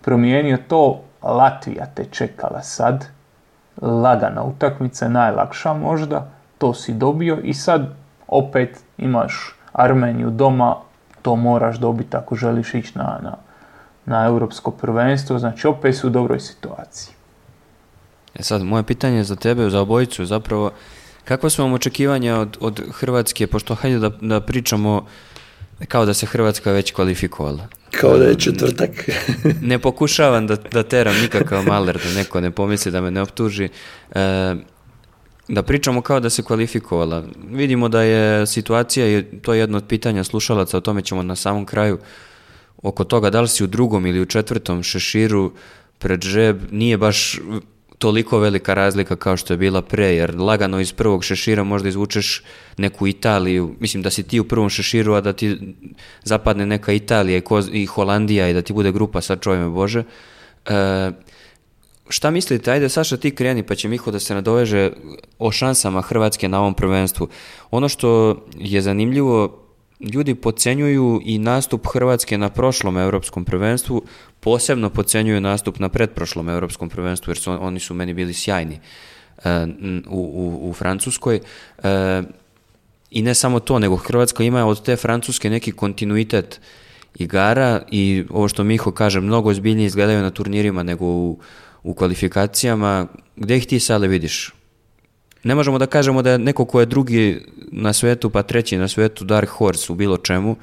[SPEAKER 3] promijenio to, Latvija te čekala sad, lagana utakmica, najlakša možda, to si dobio i sad opet imaš Armeniju doma, to moraš dobiti ako želiš ići na, na, na europsko prvenstvo, znači opet su u dobroj situaciji.
[SPEAKER 1] E sad, moje pitanje za tebe, za obojicu, zapravo Kakva su vam očekivanja od, od Hrvatske, pošto hajde da, da pričamo kao da se Hrvatska već kvalifikovala. Kao
[SPEAKER 2] da je četvrtak.
[SPEAKER 1] ne pokušavam da, da teram nikakav maler, da neko ne pomisli da me ne optuži. E, da pričamo kao da se kvalifikovala. Vidimo da je situacija, i to je jedno od pitanja slušalaca, o tome ćemo na samom kraju, oko toga da li si u drugom ili u četvrtom šeširu pred žeb, nije baš toliko velika razlika kao što je bila pre, jer lagano iz prvog šešira možda izvučeš neku Italiju, mislim da si ti u prvom šeširu, a da ti zapadne neka Italija i Holandija i da ti bude grupa, sa čovjeme Bože. E, šta mislite, ajde Saša ti kreni pa će Miho da se nadoveže o šansama Hrvatske na ovom prvenstvu. Ono što je zanimljivo ljudi pocenjuju i nastup Hrvatske na prošlom europskom prvenstvu, posebno pocenjuju nastup na predprošlom europskom prvenstvu jer su, oni su meni bili sjajni e, u, u, Francuskoj. E, I ne samo to, nego Hrvatska ima od te Francuske neki kontinuitet igara i ovo što Miho kaže, mnogo ozbiljnije izgledaju na turnirima nego u, u kvalifikacijama. Gdje ih ti sada vidiš? ne možemo da kažemo da je neko ko je drugi na svetu pa treći na svetu Dark Horse u bilo čemu,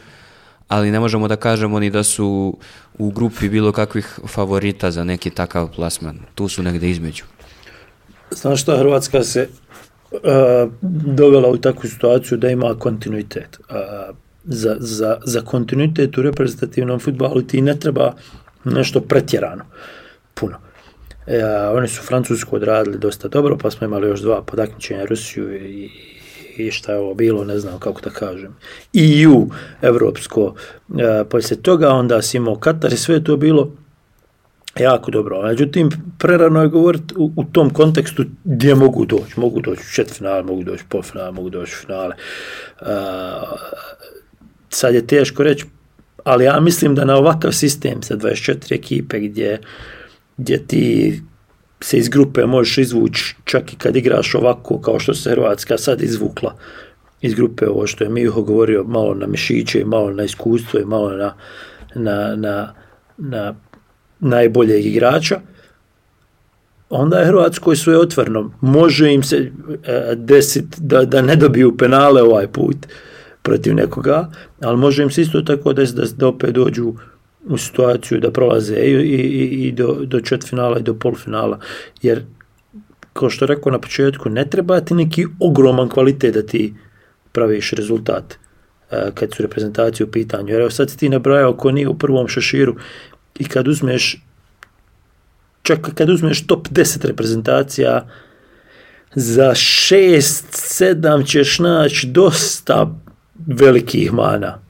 [SPEAKER 1] ali ne možemo da kažemo ni da su u grupi bilo kakvih favorita za neki takav plasman. Tu su negde između.
[SPEAKER 2] Znaš šta, Hrvatska se dovela u takvu situaciju da ima kontinuitet. a za, za, za kontinuitet u reprezentativnom futbalu ti ne treba nešto pretjerano puno E, oni su Francusku odradili dosta dobro, pa smo imali još dva podakmičenja Rusiju i, i šta je ovo bilo, ne znam kako da kažem. EU, evropsko, e, poslije toga onda si imao Katar i sve je to bilo jako dobro. Međutim, prerano je govoriti u, tom kontekstu gdje mogu doći. Mogu doći u finale, mogu doći u mogu doći u finale. sad je teško reći, ali ja mislim da na ovakav sistem sa 24 ekipe gdje gdje ti se iz grupe možeš izvući čak i kad igraš ovako kao što se Hrvatska sad izvukla iz grupe ovo što je Miho govorio malo na mišiće i malo na iskustvo i malo na, na, na, na najboljeg igrača onda je Hrvatskoj sve otvoreno. Može im se e, desiti da, da ne dobiju penale ovaj put protiv nekoga, ali može im se isto tako desiti da, da opet dođu u situaciju da prolaze i, i, i do, do četvrtfinala i do polfinala. Jer, kao što rekao na početku, ne treba ti neki ogroman kvalitet da ti praviš rezultat e, kad su reprezentacije u pitanju. Jer evo sad si ti nabrajao ko nije u prvom šeširu i kad uzmeš čak kad uzmeš top 10 reprezentacija za 6, 7 ćeš naći dosta velikih mana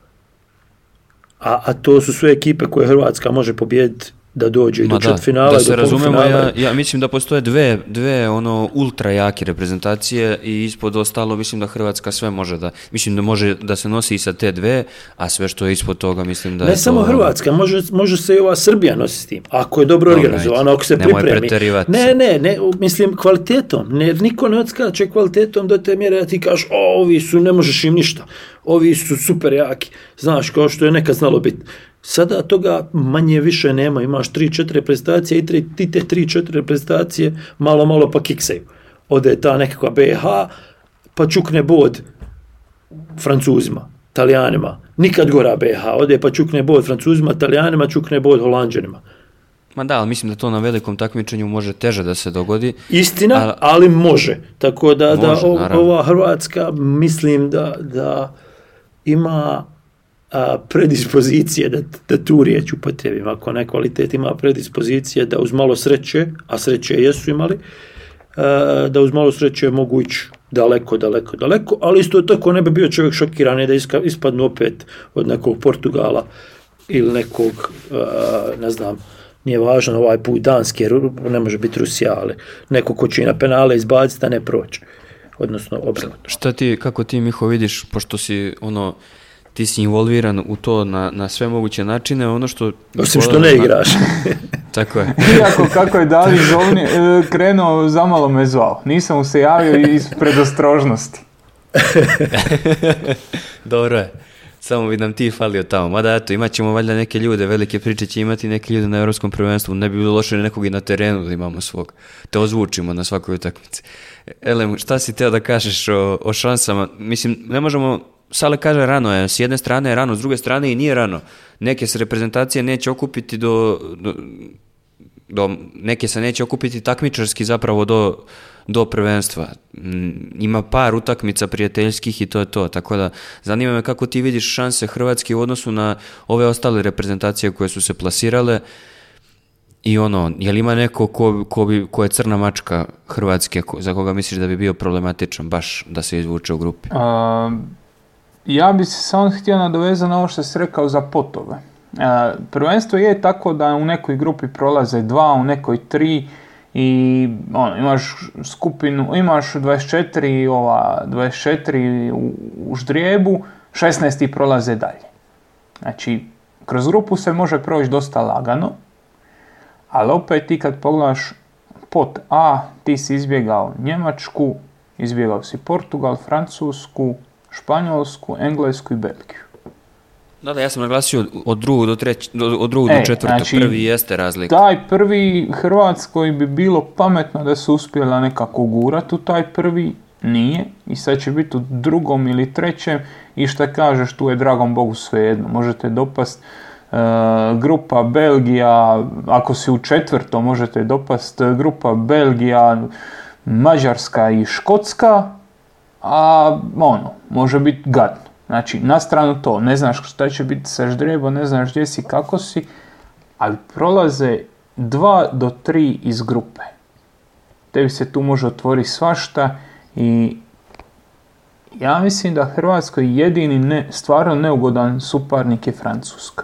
[SPEAKER 2] a, a to su sve ekipe koje Hrvatska može pobijediti da dođe i do finala Da se razumemo,
[SPEAKER 1] ja, ja mislim da postoje dve, dve ono ultra jake reprezentacije i ispod ostalo mislim da Hrvatska sve može da, mislim da može da se nosi i sa te dve, a sve što je ispod toga mislim da
[SPEAKER 2] Ne samo ono, Hrvatska, može, može se i ova Srbija nositi s tim, ako je dobro organizovana, ako se pripremi. Ne, ne, ne, mislim kvalitetom, ne, niko ne odskače kvalitetom do te mjere da ti kažeš, ovi su, ne možeš im ništa, ovi su super jaki, znaš, kao što je nekad znalo biti. Sada toga manje više nema, imaš 3-4 reprezentacije i ti te 3-4 reprezentacije malo malo pa kiksaju. Ode ta nekakva BH pa čukne bod Francuzima, Talijanima. Nikad gora BH, ode pa čukne bod Francuzima, Talijanima, čukne bod Holanđanima.
[SPEAKER 1] Ma da, ali mislim da to na velikom takmičenju može teže da se dogodi.
[SPEAKER 2] Istina, ali može. Tako da, da ova Hrvatska mislim da, da ima a, predispozicije, da, da tu riječ upotrebim, ako ne kvalitet ima predispozicije da uz malo sreće, a sreće jesu imali, da uz malo sreće mogu ići daleko, daleko, daleko, ali isto tako ne bi bio čovjek šokiran da ispadnu opet od nekog Portugala ili nekog, ne znam, nije važno ovaj put Danski, jer ne može biti Rusija, ali neko ko će i na penale izbaciti, da ne proći. Odnosno, obrnuto.
[SPEAKER 1] Šta ti, kako ti, Miho, vidiš, pošto si ono, ti si involviran u to na, na sve moguće načine, ono što...
[SPEAKER 2] Osim što ne igraš.
[SPEAKER 1] Tako je.
[SPEAKER 3] Iako kako je Dali zovni, e, krenuo, zamalo me zvao. Nisam mu se javio iz predostrožnosti.
[SPEAKER 1] Dobro je. Samo bi nam ti falio tamo. Mada eto, imat ćemo valjda neke ljude, velike priče će imati neke ljude na Europskom prvenstvu. Ne bi bilo loše nekog i na terenu da imamo svog. Te ozvučimo na svakoj utakmici. E, Elem, šta si teo da kažeš o, o šansama? Mislim, ne možemo Sale kaže rano je, s jedne strane je rano, s druge strane i nije rano. Neke se reprezentacije neće okupiti do, do, neke se neće okupiti takmičarski zapravo do, do prvenstva. Ima par utakmica prijateljskih i to je to. Tako da zanima me kako ti vidiš šanse Hrvatske u odnosu na ove ostale reprezentacije koje su se plasirale. I ono, je li ima neko ko, ko, bi, ko je crna mačka Hrvatske, za koga misliš da bi bio problematičan baš da se izvuče u grupi?
[SPEAKER 3] ja bi se samo htio nadovezati na ovo što si rekao za potove. E, prvenstvo je tako da u nekoj grupi prolaze dva, u nekoj tri i ono, imaš skupinu, imaš 24, ova, 24 u, u ždrijebu, 16 prolaze dalje. Znači, kroz grupu se može proći dosta lagano, ali opet ti kad pogledaš pot A, ti si izbjegao Njemačku, izbjegao si Portugal, Francusku, Španjolsku, Englesku i Belgiju.
[SPEAKER 1] Da, da, ja sam naglasio od drugog do, treć, do e, znači, prvi jeste razlika.
[SPEAKER 3] Taj prvi Hrvatskoj bi bilo pametno da se uspjela nekako gurati u taj prvi, nije. I sad će biti u drugom ili trećem i šta kažeš tu je dragom Bogu svejedno. Možete dopast e, grupa Belgija, ako si u četvrto možete dopast e, grupa Belgija, Mađarska i Škotska a ono, može biti gadno. Znači, na stranu to, ne znaš šta će biti sa ždrijebom, ne znaš gdje si, kako si, ali prolaze dva do tri iz grupe. Tebi se tu može otvoriti svašta i ja mislim da Hrvatskoj jedini ne, stvarno neugodan suparnik je Francuska.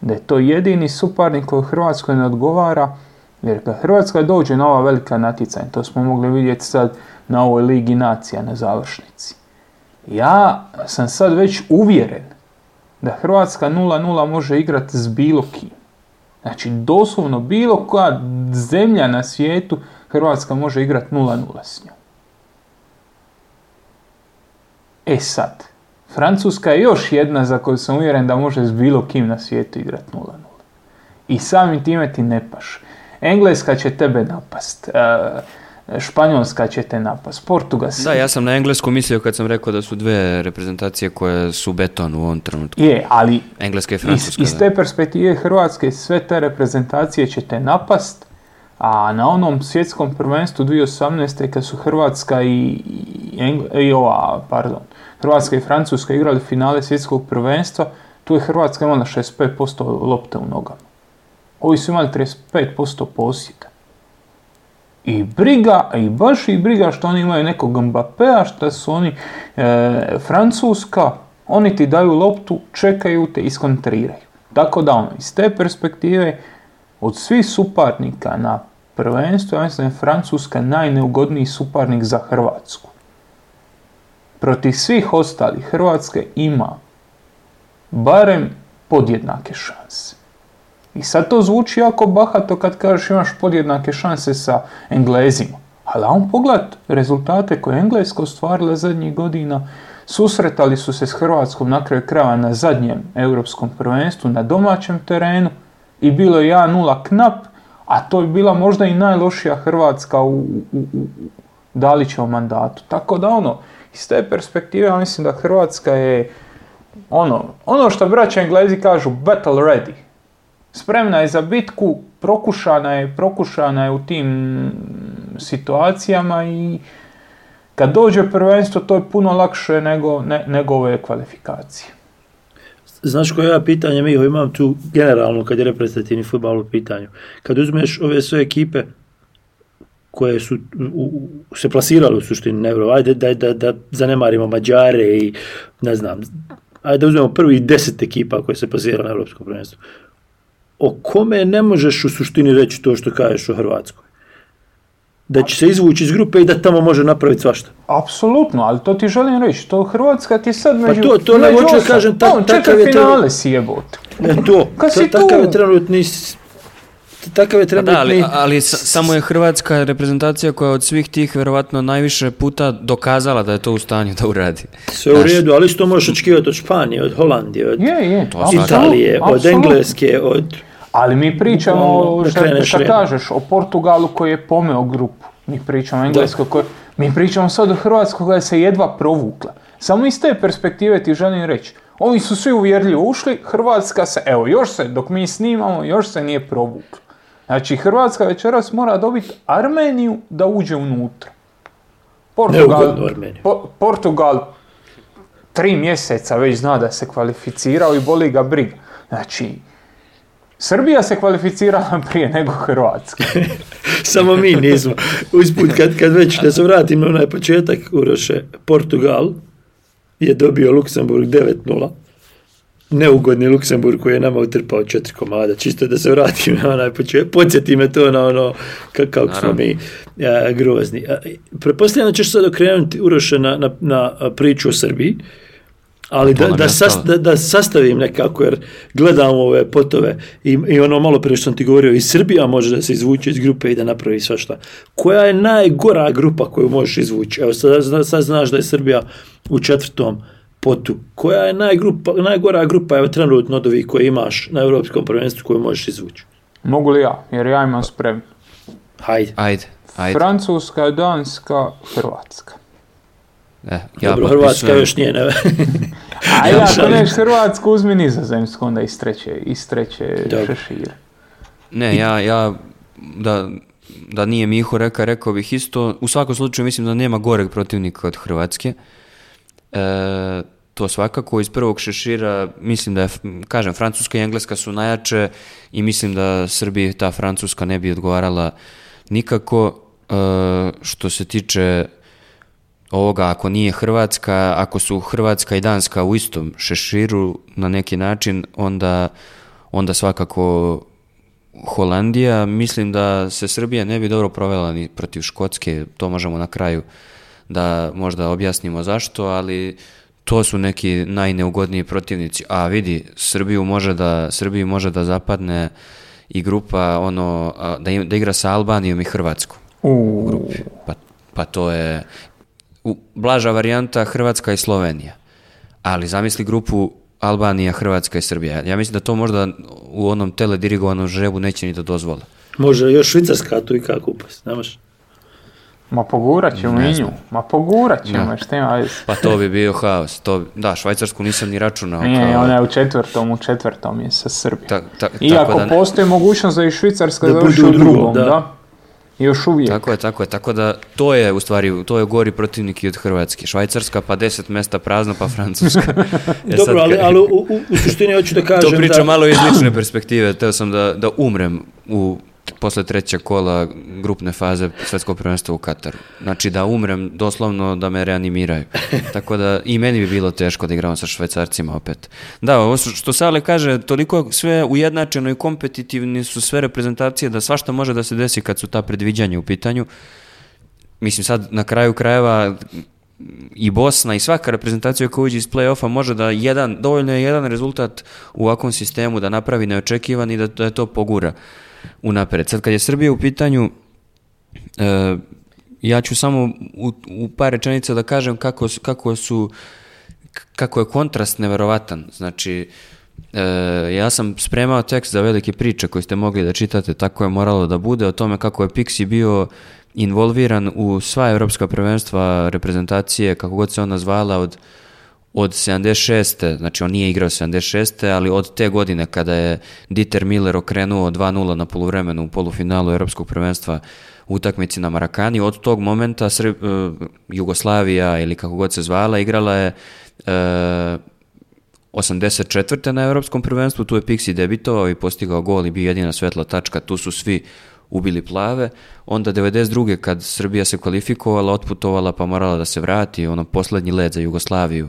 [SPEAKER 3] Da je to jedini suparnik koji Hrvatskoj ne odgovara, jer kad Hrvatska dođe na ova velika natjecanja, to smo mogli vidjeti sad na ovoj Ligi Nacija na završnici. Ja sam sad već uvjeren da Hrvatska 0-0 može igrati s bilo kim. Znači, doslovno bilo koja zemlja na svijetu Hrvatska može igrati 0-0 s njom. E sad, Francuska je još jedna za koju sam uvjeren da može s bilo kim na svijetu igrati 0-0. I samim time ti ne paše. Engleska će tebe napast. E, Španjolska će te napast, Portugas...
[SPEAKER 1] Da, ja sam na englesku mislio kad sam rekao da su dve reprezentacije koje su beton u ovom trenutku.
[SPEAKER 3] Je, ali
[SPEAKER 1] Engleska
[SPEAKER 3] i
[SPEAKER 1] iz,
[SPEAKER 3] te perspektive Hrvatske sve te reprezentacije će te napast, a na onom svjetskom prvenstvu 2018. kad su Hrvatska i, ova, pardon, Hrvatska i Francuska igrali finale svjetskog prvenstva, tu je Hrvatska imala 65% lopte u nogama ovi su imali 35% posjeda. I briga, i baš i briga što oni imaju nekog Mbappea, što su oni e, Francuska, oni ti daju loptu, čekaju te, iskontriraju. Tako da ono, iz te perspektive, od svih suparnika na prvenstvu, ja mislim Francuska najneugodniji suparnik za Hrvatsku. Protiv svih ostalih Hrvatske ima barem podjednake šanse. I sad to zvuči jako bahato kad kažeš imaš podjednake šanse sa Englezima. Ali on pogled rezultate koje je Engleska ostvarila zadnjih godina, susretali su se s Hrvatskom na kraju krajeva na zadnjem europskom prvenstvu, na domaćem terenu i bilo je 1-0 knap, a to je bila možda i najlošija Hrvatska u, u, Dalićevom mandatu. Tako da ono, iz te perspektive ja mislim da Hrvatska je ono, ono što braća Englezi kažu battle ready spremna je za bitku, prokušana je, prokušana je u tim situacijama i kad dođe prvenstvo to je puno lakše nego, nego ove kvalifikacije.
[SPEAKER 2] Znaš koje ja pitanje mi imam tu generalno kad je reprezentativni futbal u pitanju. Kad uzmeš ove sve ekipe koje su se plasirale u suštini na Evropu, ajde da, da, da zanemarimo Mađare i ne znam, ajde da uzmemo prvi deset ekipa koje se plasirale na Evropskom prvenstvu o kome ne možeš u suštini reći to što kažeš o Hrvatskoj. Da će se izvući iz grupe i da tamo može napraviti svašta.
[SPEAKER 3] Apsolutno, ali to ti želim reći. To Hrvatska ti sad
[SPEAKER 2] pa
[SPEAKER 3] među...
[SPEAKER 2] Pa to, to ne hoću da kažem.
[SPEAKER 3] Ta, on finale si jebote.
[SPEAKER 2] E, to, Kad takav je trenutni
[SPEAKER 1] takav je pa trenutni... ali, ali samo je hrvatska reprezentacija koja od svih tih verovatno najviše puta dokazala da je to u stanju da uradi.
[SPEAKER 2] Sve u redu, ali isto možeš očekivati od Španije, od Holandije, od je, je, Italije, od Engleske, od...
[SPEAKER 3] Ali mi pričamo, ono, o, šta, kažeš, o Portugalu koji je pomeo grupu. Mi pričamo o Engleskoj Mi pričamo sad o Hrvatskoj koja se jedva provukla. Samo iz te perspektive ti želim reći. Oni su svi uvjerljivo ušli, Hrvatska se, evo još se, dok mi snimamo, još se nije provukla. Znači, Hrvatska večeras mora dobiti Armeniju da uđe unutra. Portugal, Portugal tri mjeseca već zna da se kvalificirao i boli ga briga. Znači, Srbija se kvalificirala prije nego Hrvatska.
[SPEAKER 2] Samo mi nismo. Usput kad, kad već da se vratim na onaj početak, Uroše, Portugal je dobio Luksemburg 9 neugodni Luksemburg koji je nama utrpao četiri komada, čisto da se vratim na onaj podsjeti me to na ono kako smo mi e, grozni. A, e, prepostavljam da ćeš sad okrenuti Uroše na, na, na e, priču o Srbiji, ali da, da, da, sastavim nekako, jer gledam ove potove i, i ono malo prije što sam ti govorio, i Srbija može da se izvuče iz grupe i da napravi svašta. Koja je najgora grupa koju možeš izvući? Evo, sad, sad znaš da je Srbija u četvrtom koja je najgrupa, najgora grupa je trenutno od ovih koje imaš na europskom prvenstvu koju možeš izvući?
[SPEAKER 3] Mogu li ja, jer ja imam sprem
[SPEAKER 2] Hajde.
[SPEAKER 1] Ajde,
[SPEAKER 3] Francuska, Danska, Hrvatska.
[SPEAKER 2] E, ja Dobro, Hrvatska još nije, ne?
[SPEAKER 3] A ja, ako neš Hrvatsku, uzmi nizozemsku, onda iz treće, šešire.
[SPEAKER 1] Ne, ja, ja, da, da nije Miho reka, rekao bih isto. U svakom slučaju mislim da nema goreg protivnika od Hrvatske. E, to svakako iz prvog šešira mislim da je, kažem, Francuska i Engleska su najjače i mislim da Srbiji ta Francuska ne bi odgovarala nikako. E, što se tiče ovoga, ako nije Hrvatska, ako su Hrvatska i Danska u istom šeširu na neki način, onda, onda svakako Holandija. Mislim da se Srbija ne bi dobro provela ni protiv Škotske, to možemo na kraju da možda objasnimo zašto, ali to su neki najneugodniji protivnici. A vidi, Srbiju može da, Srbiji može da zapadne i grupa ono, da, da igra sa Albanijom i Hrvatskom
[SPEAKER 2] u, grupi.
[SPEAKER 1] Pa, pa to je blaža varijanta Hrvatska i Slovenija. Ali zamisli grupu Albanija, Hrvatska i Srbija. Ja mislim da to možda u onom teledirigovanom žrebu neće ni da dozvola.
[SPEAKER 2] Može još Švicarska tu i kako upast, nemaš?
[SPEAKER 3] Ma pogurat ćemo i nju. Ma pogurat ćemo, šta
[SPEAKER 1] Pa to bi bio haos. To, da, Švajcarsku nisam ni računao.
[SPEAKER 3] Nije, ona je u četvrtom, u četvrtom je sa Srbijom. Iako postoji mogućnost da i Švicarska završi u drugom, da. Još uvijek.
[SPEAKER 1] Tako je, tako je. Tako da to je u stvari, to je gori protivnik i od Hrvatske. Švajcarska pa deset mjesta prazno pa Francuska.
[SPEAKER 2] E Dobro, ali, ali u, suštini hoću da kažem
[SPEAKER 1] To priča malo iz lične perspektive. Teo sam da, da umrem u posle trećeg kola grupne faze svetskog prvenstva u Kataru. Znači da umrem, doslovno da me reanimiraju. Tako da i meni bi bilo teško da igram sa švajcarcima opet. Da, ovo što Sale kaže, toliko sve ujednačeno i kompetitivni su sve reprezentacije da svašta može da se desi kad su ta predviđanja u pitanju. Mislim sad na kraju krajeva i Bosna i svaka reprezentacija koja uđe iz play-offa može da jedan, dovoljno je jedan rezultat u ovakvom sistemu da napravi neočekivan i da, da je to pogura unapred. Sad kad je Srbija u pitanju, e, ja ću samo u, par rečenica da kažem kako, kako su kako je kontrast neverovatan. Znači, e, ja sam spremao tekst za velike priče koje ste mogli da čitate, tako je moralo da bude, o tome kako je Pixi bio involviran u sva evropska prvenstva reprezentacije, kako god se ona zvala, od od 76. znači on nije igrao 76. ali od te godine kada je Dieter Miller okrenuo 2-0 na poluvremenu u polufinalu Europskog prvenstva u utakmici na Marakani, od tog momenta e, Jugoslavija ili kako god se zvala igrala je uh, e, 84. na Europskom prvenstvu, tu je Pixi debitovao i postigao gol i bio jedina svetla tačka, tu su svi ubili plave. Onda 92. kad Srbija se kvalifikovala, otputovala pa morala da se vrati, ono poslednji led za Jugoslaviju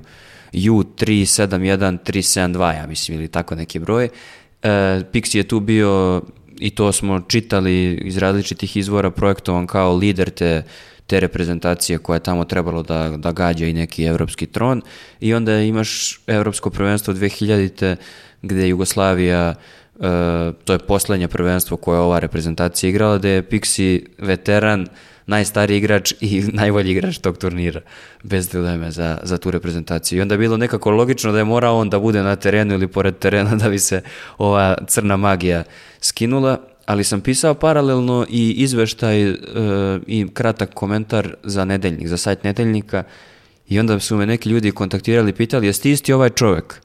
[SPEAKER 1] u371372, ja mislim, ili tako neki broj. E, Pixi je tu bio, i to smo čitali iz različitih izvora, projektovan kao lider te te reprezentacije koja je tamo trebalo da, da gađa i neki evropski tron i onda imaš evropsko prvenstvo 2000. gde Jugoslavija E, to je posljednje prvenstvo koje je ova reprezentacija igrala, da je Pixi veteran, najstariji igrač i najbolji igrač tog turnira, bez dileme za, za tu reprezentaciju. I onda je bilo nekako logično da je morao on da bude na terenu ili pored terena da bi se ova crna magija skinula, ali sam pisao paralelno i izveštaj e, i kratak komentar za nedeljnik, za sajt nedeljnika i onda su me neki ljudi kontaktirali i pitali jesi ti isti ovaj čovjek?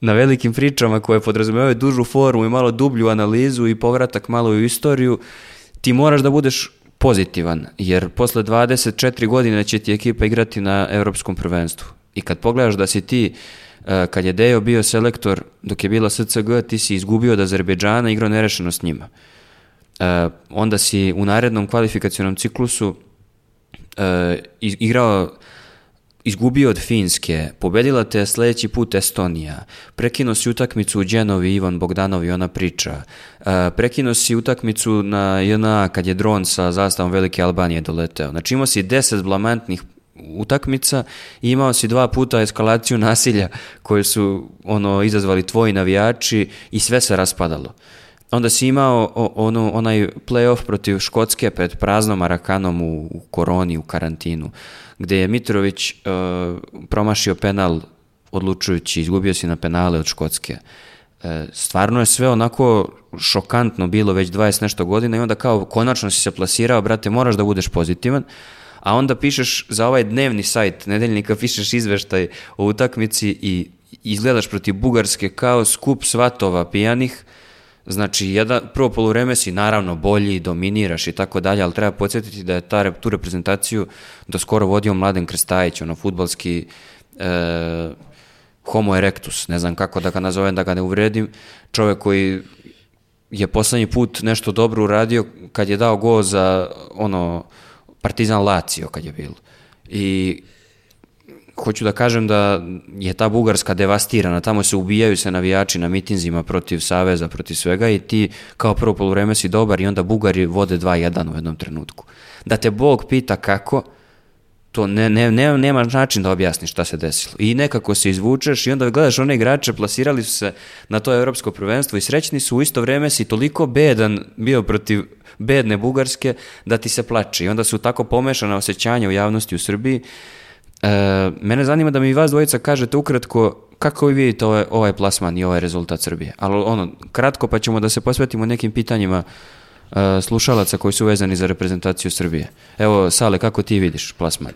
[SPEAKER 1] na velikim pričama koje podrazumijevaju dužu formu i malo dublju analizu i povratak malo u istoriju, ti moraš da budeš pozitivan, jer posle 24 godine će ti ekipa igrati na europskom prvenstvu. I kad pogledaš da si ti, e, kad je Dejo bio selektor, dok je bila SCG, ti si izgubio od Azerbejdžana, igrao nerešeno s njima. E, onda si u narednom kvalifikacionom ciklusu e, igrao izgubio od Finske, pobedila te sljedeći put Estonija, prekino si utakmicu u Dženovi Ivan Bogdanov i ona priča, e, prekino si utakmicu na JNA kad je dron sa zastavom Velike Albanije doleteo. Znači imao si deset blamantnih utakmica i imao si dva puta eskalaciju nasilja koje su ono izazvali tvoji navijači i sve se raspadalo onda si imao ono, onaj playoff protiv Škotske pred praznom Marakanom u, koroni, u karantinu, gdje je Mitrović e, promašio penal odlučujući, izgubio si na penale od Škotske. E, stvarno je sve onako šokantno bilo već 20 nešto godina i onda kao konačno si se plasirao, brate, moraš da budeš pozitivan, a onda pišeš za ovaj dnevni sajt nedeljnika, pišeš izveštaj o utakmici i izgledaš protiv Bugarske kao skup svatova pijanih, Znači, jedan, prvo poluvreme si naravno bolji, dominiraš i tako dalje, ali treba podsjetiti da je ta, tu reprezentaciju do skoro vodio Mladen Krstajić, ono futbalski e, homo erectus, ne znam kako da ga nazovem, da ga ne uvredim, čovjek koji je posljednji put nešto dobro uradio kad je dao go za ono Partizan Lazio kad je bilo. I hoću da kažem da je ta Bugarska devastirana, tamo se ubijaju se navijači na mitinzima protiv Saveza, protiv svega i ti kao prvo polovreme si dobar i onda Bugari vode 2-1 u jednom trenutku. Da te Bog pita kako, to ne, ne, način da objasniš šta se desilo. I nekako se izvučeš i onda gledaš one igrače, plasirali su se na to europsko prvenstvo i srećni su, u isto vreme si toliko bedan bio protiv bedne Bugarske da ti se plače. I onda su tako pomešana osjećanja u javnosti u Srbiji E, mene zanima da mi vas dvojica kažete ukratko kako vi vidite ovaj, ovaj plasman i ovaj rezultat Srbije. Ali ono, kratko pa ćemo da se posvetimo nekim pitanjima e, slušalaca koji su vezani za reprezentaciju Srbije. Evo, Sale, kako ti vidiš plasman?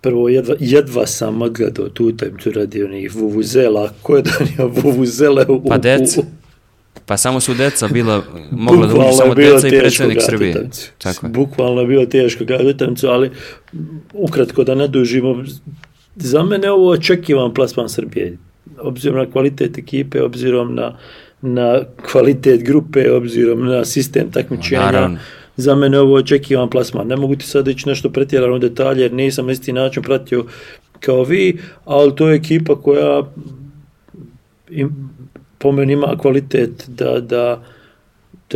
[SPEAKER 2] Prvo, jedva, jedva sam gledao tu utakmicu radi onih vuvuzela. Ko je u,
[SPEAKER 1] pa u, pa samo su deca bila, mogla da uđu samo deca i predsjednik Srbije.
[SPEAKER 2] Tako. Bukvalno je bilo teško utakmicu, ali ukratko da ne dužimo, za mene ovo očekivan plasman Srbije. Obzirom na kvalitet ekipe, obzirom na, na kvalitet grupe, obzirom na sistem takmičenja, za mene ovo očekivan plasman. Ne mogu ti sad ići nešto pretjerano detalje, jer nisam isti način pratio kao vi, ali to je ekipa koja im, po meni ima kvalitet da, da,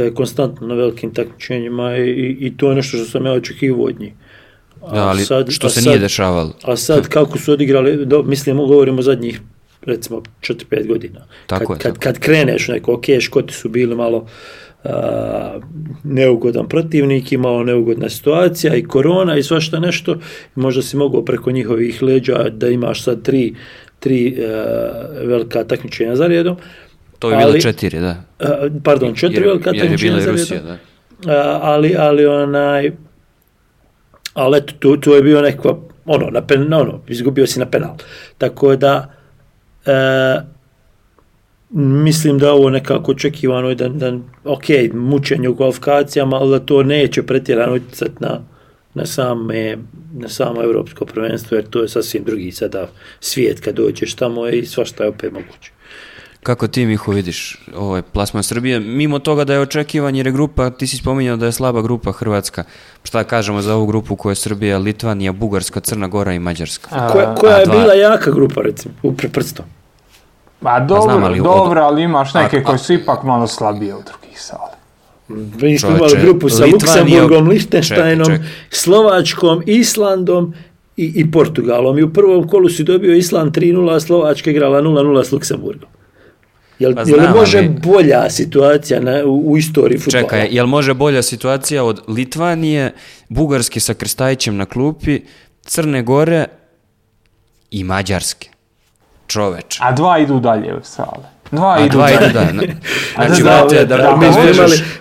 [SPEAKER 2] je konstantno na velikim takmičenjima i, i to je nešto što sam ja očekivao od njih.
[SPEAKER 1] da, ali sad, što se sad, nije dešavalo.
[SPEAKER 2] A sad kako su odigrali, mislim mislimo, govorimo zadnjih recimo 4-5 godina. Tako kad, je, kad, kad kreneš neko, ok, Škoti su bili malo uh, neugodan protivnik, malo neugodna situacija i korona i svašta nešto, možda si mogao preko njihovih leđa da imaš sad tri, tri uh, velika takmičenja za redom,
[SPEAKER 1] to je bilo četiri, da. Eh,
[SPEAKER 2] pardon, četiri, jer, kad jer je bila da. Eh, ali, ali onaj, ali eto, tu, je bio nekako, ono, na pen, ono, izgubio si na penal. Tako da, e, mislim da ovo nekako očekivano je da, da ok, mučenje u kvalifikacijama, ali da to neće pretjerano utjecat na, na, same, na samo evropsko prvenstvo, jer to je sasvim drugi sada svijet kad dođeš tamo i svašta je opet moguće.
[SPEAKER 1] Kako ti, Miho, vidiš ovaj plasman Srbije? Mimo toga da je očekivan jer je grupa, ti si spominjao da je slaba grupa Hrvatska. Šta kažemo za ovu grupu koja je Srbija, Litvanija, Bugarska, Crna Gora i Mađarska?
[SPEAKER 2] koja, koja je bila jaka grupa, recimo, u prstom?
[SPEAKER 3] Ma pa dobro, ali, dobro, ali imaš neke koji su ipak malo slabije od drugih sala. Mm,
[SPEAKER 2] mi smo imali grupu sa Luksemburgom, Lichtensteinom, Slovačkom, Islandom i, i Portugalom. I u prvom kolu si dobio Island 3-0, a Slovačka igrala 0-0 s Luksemburgom. Jel, pa može bolja situacija na, u, istoriji futbola? Čekaj,
[SPEAKER 1] jel može bolja situacija od Litvanije, Bugarske sa Krstajićem na klupi, Crne Gore i Mađarske? Čoveč.
[SPEAKER 3] A dva idu dalje u sale. Dva da.
[SPEAKER 2] Znači, da, da,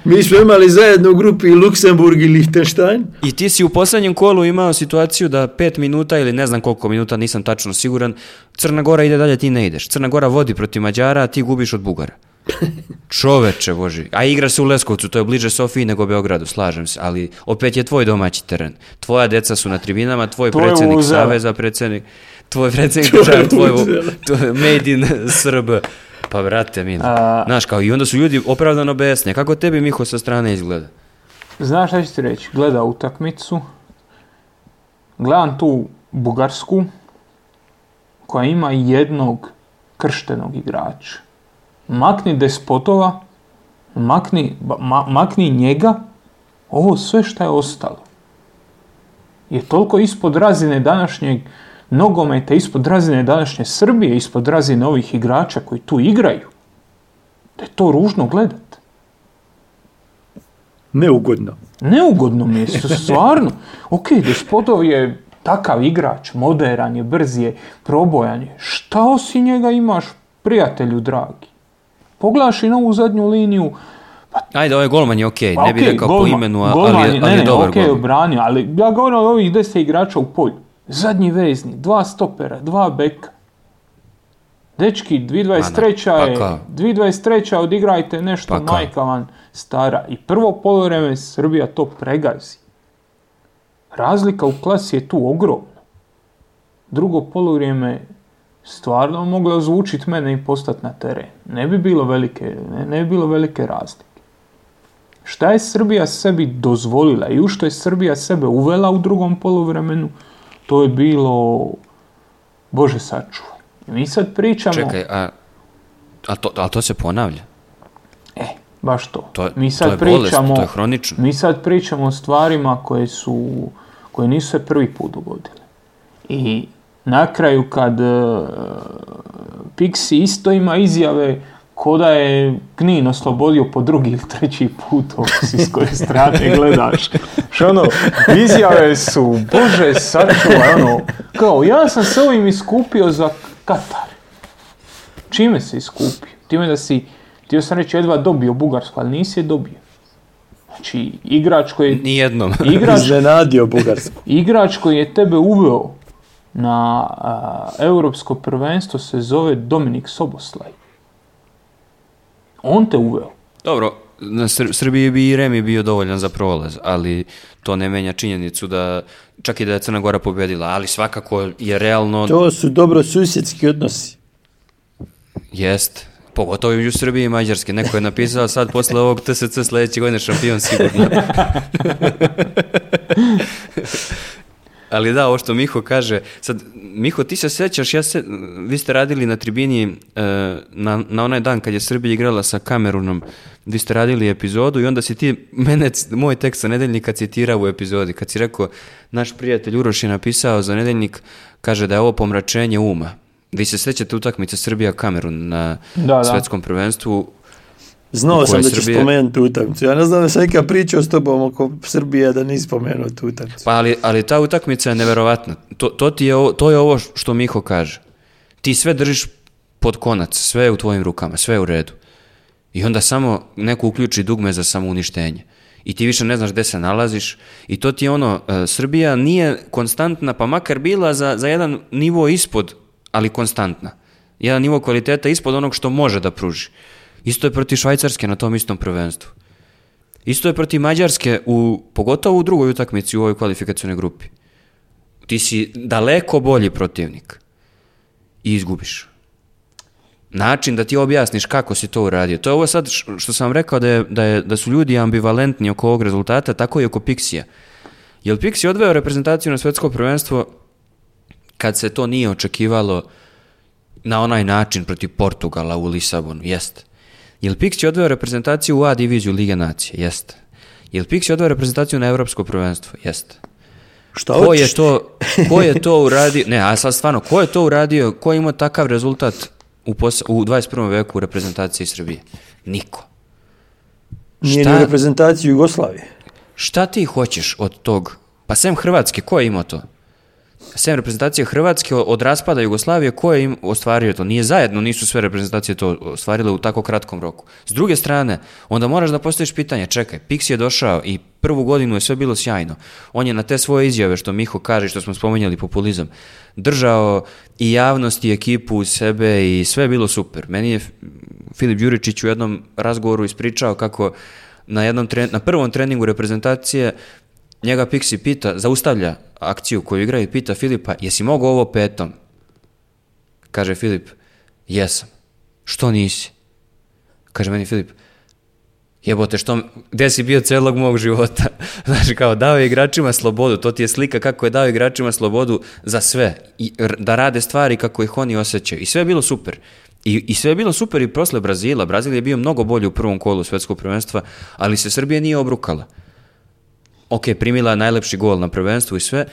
[SPEAKER 2] mi, smo imali, zajedno u grupi Luksemburg i Liechtenstein.
[SPEAKER 1] I ti si u posljednjem kolu imao situaciju da pet minuta ili ne znam koliko minuta, nisam tačno siguran, Crna Gora ide dalje, ti ne ideš. Crna Gora vodi protiv Mađara, a ti gubiš od Bugara. Čoveče Boži, a igra se u Leskovcu, to je bliže Sofiji nego Beogradu, slažem se, ali opet je tvoj domaći teren. Tvoja deca su na tribinama, tvoj Tvoje predsjednik Saveza, predsjednik, tvoj predsjednik tvoj, tvoj, tvoj made in Srb. Pa vrate mi, znaš kao, i onda su ljudi opravdano besni. Kako tebi Miho sa strane izgleda?
[SPEAKER 3] Znaš šta ću ti reći, gleda utakmicu, gledam tu Bugarsku, koja ima jednog krštenog igrača. Makni despotova, makni, makni njega, ovo sve što je ostalo je toliko ispod razine današnjeg nogometa ispod razine današnje Srbije, ispod razine ovih igrača koji tu igraju, da je to ružno gledat.
[SPEAKER 2] Neugodno.
[SPEAKER 3] Neugodno mi je, stvarno. Ok, gospodo je takav igrač, moderan je, brz je, probojan je. Šta osim njega imaš, prijatelju dragi? Poglaši na ovu zadnju liniju,
[SPEAKER 1] pa- Ajde, ovaj golman je ok. ne pa bih rekao po imenu, ali, ali, ne, je ne, dobar
[SPEAKER 3] ali ja govorim ovih deset igrača u polju. Zadnji vezni, dva stopera, dva beka. Dečki, 2023. je, pa 2023. odigrajte nešto pa vam stara. I prvo polovreme Srbija to pregazi. Razlika u klasi je tu ogromna. Drugo polovrijeme stvarno mogla zvučiti mene i postati na teren. Ne bi bilo velike, ne, ne bi bilo velike razlike. Šta je Srbija sebi dozvolila i u što je Srbija sebe uvela u drugom poluvremenu – to je bilo, bože sačuvaj.
[SPEAKER 1] Mi
[SPEAKER 3] sad
[SPEAKER 1] pričamo... Čekaj, a, a, to, a to se ponavlja?
[SPEAKER 3] E, baš to.
[SPEAKER 1] to mi sad
[SPEAKER 3] bolest, pričamo,
[SPEAKER 1] to je hronično.
[SPEAKER 3] Mi sad pričamo o stvarima koje su, koje nisu se prvi put dogodile. I na kraju kad uh, Pixi isto ima izjave koda je Knin oslobodio po drugi ili treći put s koje strane gledaš. Što ono, izjave su, bože sačuvaj, ono, kao ja sam se ovim iskupio za Katar. Čime se iskupio? Time da si, htio sam reći, jedva dobio Bugarsku, ali nisi je dobio. Znači, igrač koji je...
[SPEAKER 1] Nijednom.
[SPEAKER 3] Igrač, Iznenadio Bugarsku. Igrač koji je tebe uveo na europsko prvenstvo se zove Dominik Soboslaj on te uveo.
[SPEAKER 1] Dobro, na Srbiji bi i Remi bio dovoljan za prolaz, ali to ne menja činjenicu da čak i da je Crna Gora pobedila, ali svakako je realno...
[SPEAKER 2] To su dobro susjedski odnosi.
[SPEAKER 1] Jest, pogotovo i u Srbiji i Mađarske. Neko je napisao sad posle ovog TSC sledećeg godine šampion sigurno. Ali da, ovo što Miho kaže, sad, Miho, ti se sjećaš, ja se, vi ste radili na tribini e, na, na onaj dan kad je Srbija igrala sa Kamerunom, vi ste radili epizodu i onda si ti mene, moj tekst za nedeljnika citirao u epizodi, kad si rekao, naš prijatelj Uroš je napisao za nedeljnik, kaže da je ovo pomračenje uma. Vi se sjećate utakmice Srbija-Kamerun na da, svetskom prvenstvu,
[SPEAKER 2] Znao sam da ćeš spomenuti utakmicu. Ja ne znam da sam neka pričao s tobom oko Srbije da nisi spomenuo tu utakmicu.
[SPEAKER 1] Pa ali, ali ta utakmica je neverovatna. To, to, ti je, to je ovo što Miho kaže. Ti sve držiš pod konac, sve je u tvojim rukama, sve je u redu. I onda samo neko uključi dugme za samouništenje. I ti više ne znaš gde se nalaziš. I to ti je ono, e, Srbija nije konstantna, pa makar bila za, za jedan nivo ispod, ali konstantna. Jedan nivo kvaliteta ispod onog što može da pruži. Isto je protiv Švajcarske na tom istom prvenstvu. Isto je protiv Mađarske, u, pogotovo u drugoj utakmici u ovoj kvalifikacijnoj grupi. Ti si daleko bolji protivnik i izgubiš. Način da ti objasniš kako si to uradio. To je ovo sad što sam rekao da, je, da, je, da su ljudi ambivalentni oko ovog rezultata, tako i oko Pixija. Jel Pixi odveo reprezentaciju na svjetsko prvenstvo kad se to nije očekivalo na onaj način protiv Portugala u Lisabonu? Jeste. Jel Pixi odveo reprezentaciju u A diviziju Lige Nacije? Jeste. Jel Pixi odveo reprezentaciju na Europsko prvenstvo? Jeste. Šta ko je to, ko je to uradio, ne, a sad stvarno, ko je to uradio, ko je imao takav rezultat u, u 21. veku u reprezentaciji Srbije? Niko.
[SPEAKER 2] Nije ni u Jugoslavije.
[SPEAKER 1] Šta ti hoćeš od tog? Pa sem Hrvatske, ko je imao to? sem reprezentacije Hrvatske od raspada Jugoslavije, ko je im ostvario to? Nije zajedno, nisu sve reprezentacije to ostvarile u tako kratkom roku. S druge strane, onda moraš da postaviš pitanje, čekaj, Pixi je došao i prvu godinu je sve bilo sjajno. On je na te svoje izjave što Miho kaže, što smo spomenjali populizam, držao i javnost i ekipu u sebe i sve je bilo super. Meni je Filip Juričić u jednom razgovoru ispričao kako na, jednom na prvom treningu reprezentacije njega Pixi pita, zaustavlja akciju koju igra i pita Filipa, jesi mogao ovo petom? Kaže Filip, jesam. Što nisi? Kaže meni Filip, jebote, što, gdje si bio celog mog života? Znaš kao, dao je igračima slobodu, to ti je slika kako je dao igračima slobodu za sve, I, da rade stvari kako ih oni osjećaju. I sve je bilo super. I, I sve je bilo super i prosle Brazila. Brazil je bio mnogo bolji u prvom kolu svjetskog prvenstva, ali se Srbija nije obrukala ok, primila je najlepši gol na prvenstvu i sve,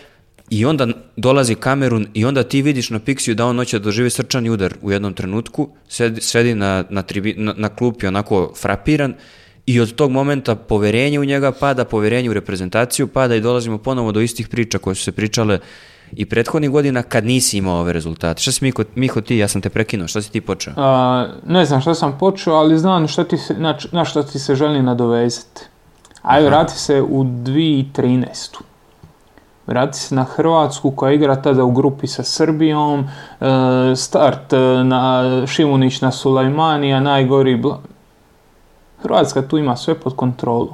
[SPEAKER 1] i onda dolazi Kamerun i onda ti vidiš na Pixiju da on hoće da doživi srčani udar u jednom trenutku, sedi, na, na, tribi, na, klupi onako frapiran i od tog momenta poverenje u njega pada, poverenje u reprezentaciju pada i dolazimo ponovo do istih priča koje su se pričale i prethodnih godina kad nisi imao ove rezultate. Šta si Miho, Miho ti, ja sam te prekinuo, šta si ti počeo?
[SPEAKER 3] ne znam šta sam počeo, ali znam šta ti se, na, na šta ti se želi nadovezati. Ajde, vrati se u 2013. Vrati se na Hrvatsku koja igra tada u grupi sa Srbijom, e, start e, na Šimunić na Sulajmanija, najgori bla... Hrvatska tu ima sve pod kontrolu.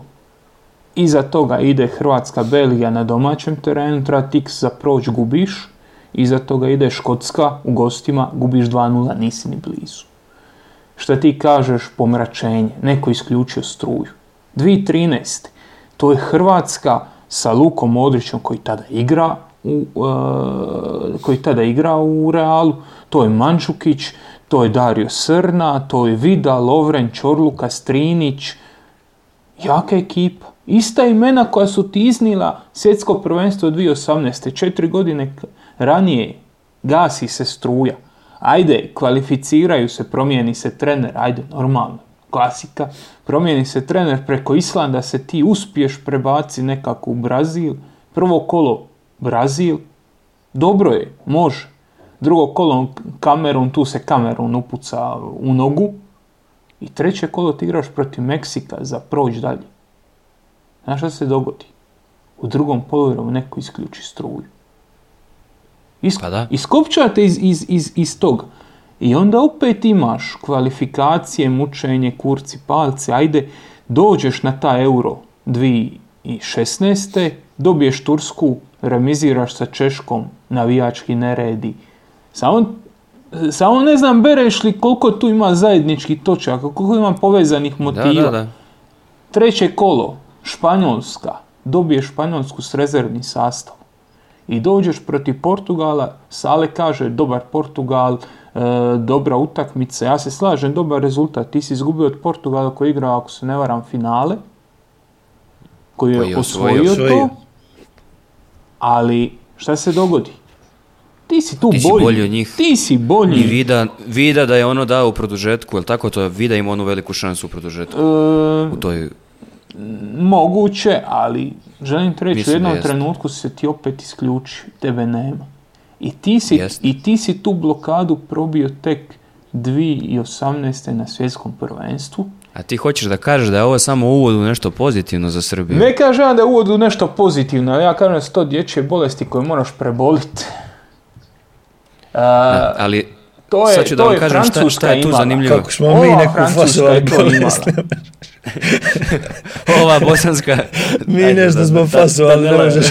[SPEAKER 3] Iza toga ide Hrvatska Belgija na domaćem terenu, treba tiks za proć gubiš, iza toga ide Škotska u gostima, gubiš 2-0, nisi ni blizu. Šta ti kažeš pomračenje, neko isključio struju. 2013. To je Hrvatska sa Lukom Modrićom koji tada igra u, e, koji tada igra u Realu, to je Mančukić, to je Dario Srna, to je Vida, Lovren, Čorluka, Strinić, jaka ekipa. Ista imena koja su ti iznila svjetsko prvenstvo 2018. Četiri godine ranije gasi se struja. Ajde, kvalificiraju se, promijeni se trener, ajde, normalno klasika. Promijeni se trener preko Islanda, se ti uspiješ prebaci nekako u Brazil. Prvo kolo Brazil, dobro je, može. Drugo kolo Kamerun, tu se Kamerun upuca u nogu. I treće kolo ti igraš protiv Meksika za proć dalje. Znaš šta se dogodi? U drugom polovirom neko isključi struju. Is, pa iz, iz, iz tog. I onda opet imaš kvalifikacije, mučenje, kurci, palci, ajde, dođeš na ta euro 2016. Dobiješ Tursku, remiziraš sa Češkom, navijački neredi. Samo, samo ne znam, bereš li koliko tu ima zajedničkih točaka, koliko ima povezanih motiva. Da, da, Treće kolo, Španjolska, dobiješ Španjolsku s rezervni sastav i dođeš protiv Portugala, Sale kaže dobar Portugal, e, dobra utakmica, ja se slažem, dobar rezultat, ti si izgubio od Portugala koji igrao, ako se ne varam, finale, koji je osvojio, to, ali šta se dogodi? Ti si tu ti bolji. Si bolji od njih. Ti si bolji. I
[SPEAKER 1] vida, vida da je ono dao u produžetku, jel tako to? Vida ima onu veliku šansu u produžetku. E... U toj
[SPEAKER 3] moguće, ali želim ti reći, u jednom trenutku se ti opet isključi, tebe nema. I ti si, i ti tu blokadu probio tek 2018. na svjetskom prvenstvu.
[SPEAKER 1] A ti hoćeš da kažeš da je ovo samo uvod u nešto pozitivno za Srbiju?
[SPEAKER 3] Ne kažem da je uvod u nešto pozitivno, ja kažem da su to dječje bolesti koje moraš preboliti.
[SPEAKER 1] ali to je, Sad ću da vam kažem šta, šta je tu
[SPEAKER 2] imala.
[SPEAKER 1] zanimljivo. Kako
[SPEAKER 2] smo Ova mi neku fasovali bolest.
[SPEAKER 1] Ova bosanska...
[SPEAKER 2] mi Ajde, nešto
[SPEAKER 1] da,
[SPEAKER 2] smo fasovali, ne možeš...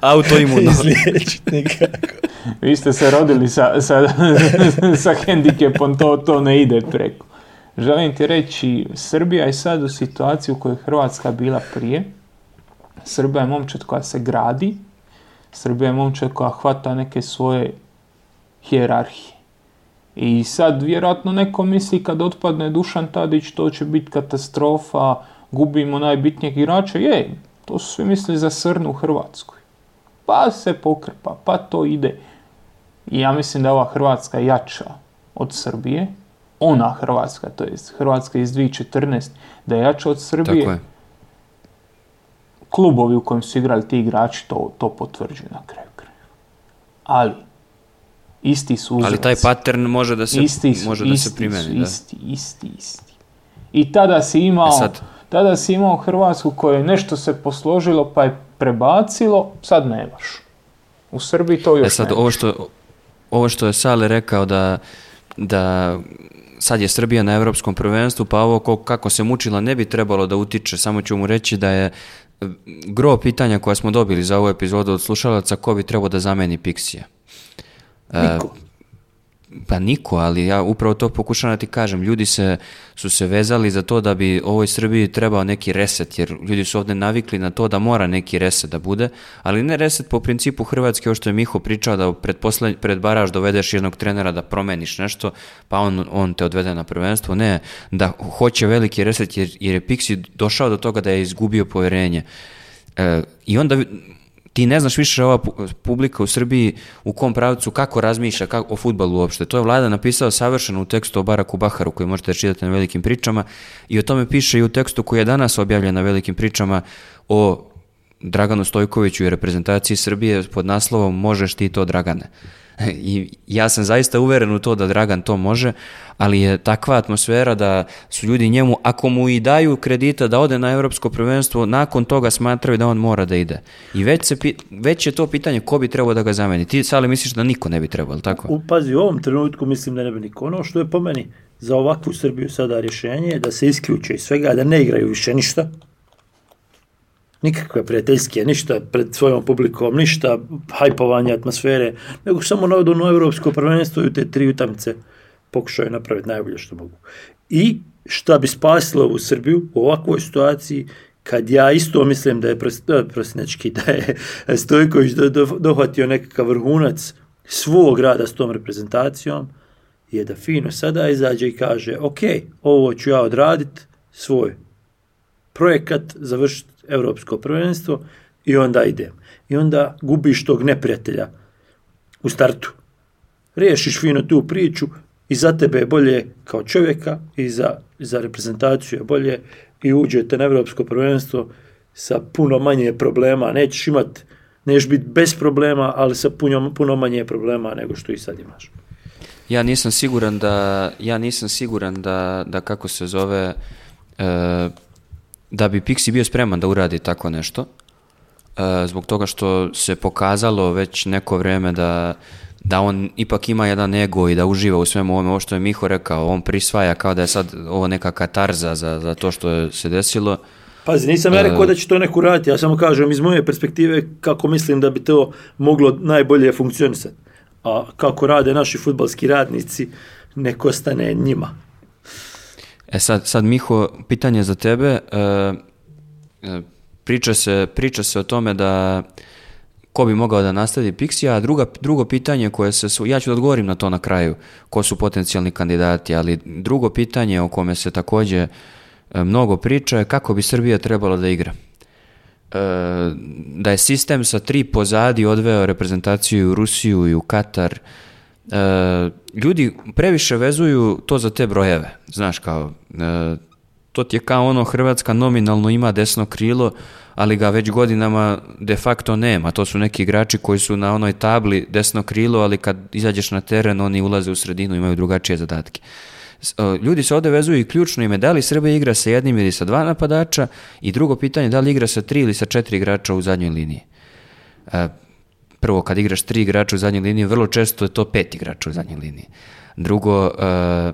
[SPEAKER 1] Autoimuno. Izliječiti
[SPEAKER 3] nikako. Vi ste se rodili sa, sa, sa hendikepom, to, to ne ide preko. Želim ti reći, Srbija je sad u situaciji u kojoj je Hrvatska bila prije. Srbija je momčad koja se gradi. Srbija je momčad koja hvata neke svoje hjerarhije. I sad vjerojatno neko misli kad otpadne Dušan Tadić to će biti katastrofa, gubimo najbitnijeg igrača. Je, to su svi mislili za srnu u Hrvatskoj. Pa se pokrpa, pa to ide. I ja mislim da je ova Hrvatska jača od Srbije. Ona Hrvatska, to je Hrvatska iz 2014, da je jača od Srbije. Tako je. Klubovi u kojim su igrali ti igrači to, to potvrđuju na kraju krajeva. Ali, Isti suzavac. Ali
[SPEAKER 1] taj pattern može da se, isti, može isti, da se primeni.
[SPEAKER 3] Isti, da. isti, isti. I tada si e imao... E Tada si imao Hrvatsku koje nešto se posložilo pa je prebacilo, sad nemaš. U Srbiji to još e sad,
[SPEAKER 1] Ovo što, ovo što je Sale rekao da, da sad je Srbija na europskom prvenstvu, pa ovo kako se mučila ne bi trebalo da utiče, samo ću mu reći da je gro pitanja koja smo dobili za ovu epizodu od slušalaca ko bi trebao da zameni Pixija.
[SPEAKER 3] Niko.
[SPEAKER 1] E, pa niko, ali ja upravo to pokušavam da ti kažem. Ljudi se, su se vezali za to da bi ovoj Srbiji trebao neki reset, jer ljudi su ovdje navikli na to da mora neki reset da bude, ali ne reset po principu Hrvatske, ovo što je Miho pričao, da pred, posle, pred baraž dovedeš jednog trenera da promeniš nešto, pa on, on te odvede na prvenstvo. Ne, da hoće veliki reset jer, jer je Pixi došao do toga da je izgubio povjerenje. E, I onda ti ne znaš više ova publika u Srbiji u kom pravcu, kako razmišlja kako, o futbalu uopšte. To je vlada napisao savršeno u tekstu o Baraku Baharu koji možete čitati na velikim pričama i o tome piše i u tekstu koji je danas objavljen na velikim pričama o Draganu Stojkoviću i reprezentaciji Srbije pod naslovom Možeš ti to Dragane. I ja sam zaista uveren u to da Dragan to može, ali je takva atmosfera da su ljudi njemu, ako mu i daju kredita da ode na europsko prvenstvo, nakon toga smatraju da on mora da ide. I već, se, već je to pitanje ko bi trebao da ga zameni. Ti, Sali, misliš da niko ne bi trebao, ali tako?
[SPEAKER 2] Upazi, u ovom trenutku mislim da ne bi niko. Ono što je po meni za ovakvu Srbiju sada rješenje je da se isključe iz svega, da ne igraju više ništa, nikakve prijateljske, ništa pred svojom publikom, ništa hajpovanja atmosfere, nego samo na na europsko prvenstvo i u te tri utamce pokušaju napraviti najbolje što mogu. I šta bi spasilo u Srbiju u ovakvoj situaciji kad ja isto mislim da je e, prosinečki, da je Stojković dohvatio nekakav vrhunac svog rada s tom reprezentacijom, je da fino sada izađe i kaže, ok, ovo ću ja odradit, svoj projekat, završit europsko prvenstvo i onda idem. I onda gubiš tog neprijatelja u startu. Riješiš fino tu priču i za tebe je bolje kao čovjeka i za, za reprezentaciju je bolje i uđete na europsko prvenstvo sa puno manje problema. Nećeš imati, nećeš biti bez problema, ali sa puno, puno manje problema nego što i sad imaš.
[SPEAKER 1] Ja nisam siguran da, ja nisam siguran da, da kako se zove e, da bi Pixi bio spreman da uradi tako nešto, e, zbog toga što se pokazalo već neko vrijeme da, da on ipak ima jedan ego i da uživa u svemu ovome, ovo što je Miho rekao, on prisvaja kao da je sad ovo neka katarza za, za to što se desilo.
[SPEAKER 2] Pazi, nisam ja e, rekao da će to neko raditi, ja samo kažem iz moje perspektive kako mislim da bi to moglo najbolje funkcionisati. A kako rade naši futbalski radnici, neko ostane njima.
[SPEAKER 1] E sad, sad Miho, pitanje za tebe. E, e, priča se, priča se o tome da ko bi mogao da nastavi Pixija, a druga, drugo pitanje koje se, ja ću da odgovorim na to na kraju, ko su potencijalni kandidati, ali drugo pitanje o kome se takođe e, mnogo priča je kako bi Srbija trebala da igra. Da je sistem sa tri pozadi odveo reprezentaciju u Rusiju i u Katar, e, ljudi previše vezuju to za te brojeve. Znaš, kao, e, to ti je kao ono, Hrvatska nominalno ima desno krilo, ali ga već godinama de facto nema. To su neki igrači koji su na onoj tabli desno krilo, ali kad izađeš na teren, oni ulaze u sredinu, imaju drugačije zadatke. E, ljudi se ovdje vezuju i ključno ime, da li Srbija igra sa jednim ili sa dva napadača i drugo pitanje, da li igra sa tri ili sa četiri igrača u zadnjoj liniji. E, prvo, kad igraš tri igrača u zadnjoj liniji, vrlo često je to pet igrača u zadnjoj liniji. Drugo, e,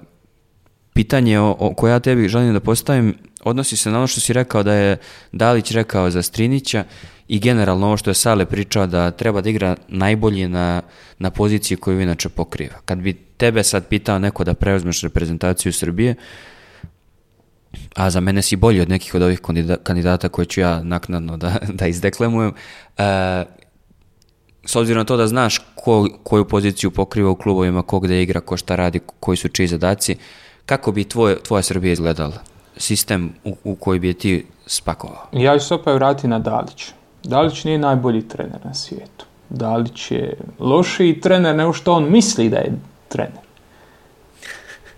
[SPEAKER 1] pitanje o, koja ja tebi želim da postavim odnosi se na ono što si rekao da je Dalić rekao za Strinića i generalno ovo što je Sale pričao da treba da igra najbolji na, na poziciji koju inače pokriva. Kad bi tebe sad pitao neko da preuzmeš reprezentaciju Srbije, a za mene si bolji od nekih od ovih kandidata koje ću ja naknadno da, da izdeklemujem, e, s obzirom na to da znaš ko, koju poziciju pokriva u klubovima, ko gde igra, ko šta radi, koji su čiji zadaci, kako bi tvoje, tvoja Srbija izgledala? Sistem u, u koji bi je ti spakovao?
[SPEAKER 3] Ja ću se opet vratiti na Dalić. Dalić nije najbolji trener na svijetu. Dalić je lošiji trener nego što on misli da je trener.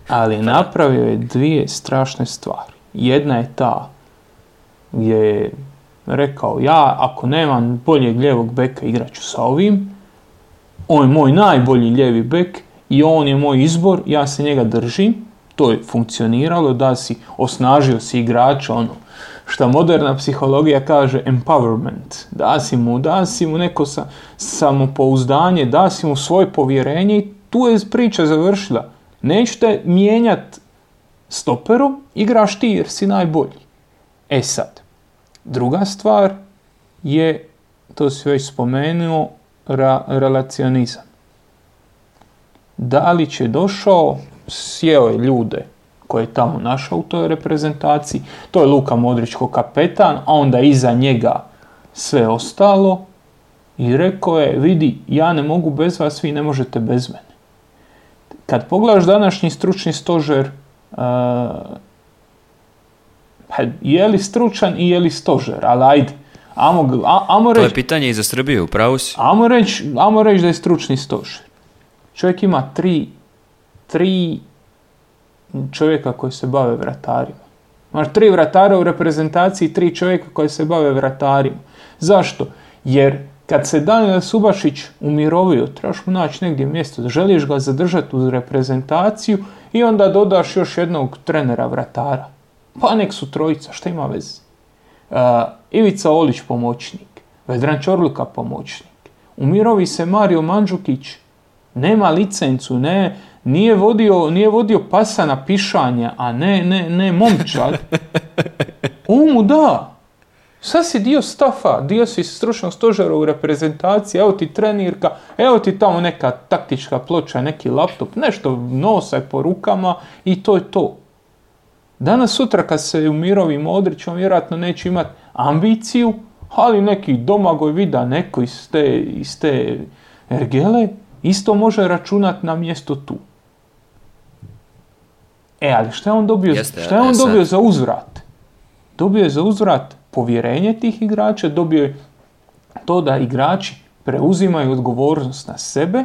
[SPEAKER 3] Ali pa napravio je dvije strašne stvari. Jedna je ta gdje je rekao ja ako nemam boljeg ljevog beka igrat sa ovim. On je moj najbolji lijevi bek i on je moj izbor, ja se njega držim. To je funkcioniralo, da si osnažio si igrača, ono, što moderna psihologija kaže empowerment. Da si mu, da si mu neko samopouzdanje, da si mu svoje povjerenje i tu je priča završila. Nećete mijenjati stoperom, igraš ti jer si najbolji. E sad, Druga stvar je, to si već spomenuo, ra- relacionizam. li će došao, sjeo je ljude koje je tamo našao u toj reprezentaciji. To je Luka Modrić ko kapetan, a onda iza njega sve ostalo. I rekao je, vidi, ja ne mogu bez vas, vi ne možete bez mene. Kad pogledaš današnji stručni stožer eh, pa je li stručan i je li stožer, ali ajde. Amo, amo
[SPEAKER 1] to je pitanje i za Srbiju, pravo si.
[SPEAKER 3] Amo reći da je stručni stožer. Čovjek ima tri, tri čovjeka koji se bave vratarima. Imaš tri vratara u reprezentaciji, tri čovjeka koji se bave vratarima. Zašto? Jer kad se Daniel Subašić umirovio, trebaš mu naći negdje mjesto, želiš ga zadržati uz reprezentaciju i onda dodaš još jednog trenera vratara. Pa nek su trojica, šta ima veze? Uh, Ivica Olić pomoćnik, Vedran Čorluka pomoćnik, umirovi se Mario Mandžukić, nema licencu, ne, nije vodio, nije vodio pasa na pišanje, a ne, ne, ne momčad. On mu da. Sad si dio stafa, dio si stručnog stožera u reprezentaciji, evo ti trenirka, evo ti tamo neka taktička ploča, neki laptop, nešto nosaj po rukama i to je to. Danas sutra kad se u mirovim odriču, vjerojatno neće imati ambiciju, ali neki domagoj vida neko iz te, iz te ergele, isto može računati na mjesto tu. E, ali šta je on dobio, šta on e, dobio za uzvrat? Dobio je za uzvrat povjerenje tih igrača, dobio je to da igrači preuzimaju odgovornost na sebe,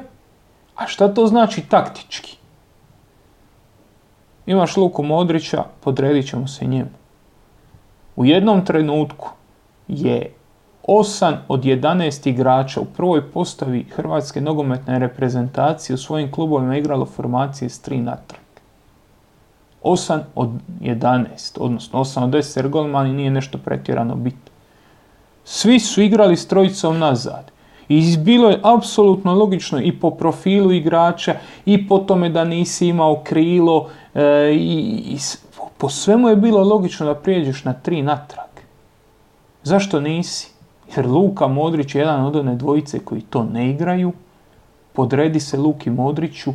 [SPEAKER 3] a šta to znači taktički? Imaš Luku Modrića, podredit ćemo se njemu. U jednom trenutku je 8 od 11 igrača u prvoj postavi Hrvatske nogometne reprezentacije u svojim klubovima igralo formacije s 3 natrag. 8 od 11, odnosno 8 od 10 jer golmani nije nešto pretjerano bitno. Svi su igrali s trojicom nazad. I bilo je apsolutno logično i po profilu igrača i po tome da nisi imao krilo, E, i, po svemu je bilo logično da prijeđeš na tri natrag. Zašto nisi? Jer Luka Modrić je jedan od one dvojice koji to ne igraju. Podredi se Luki Modriću,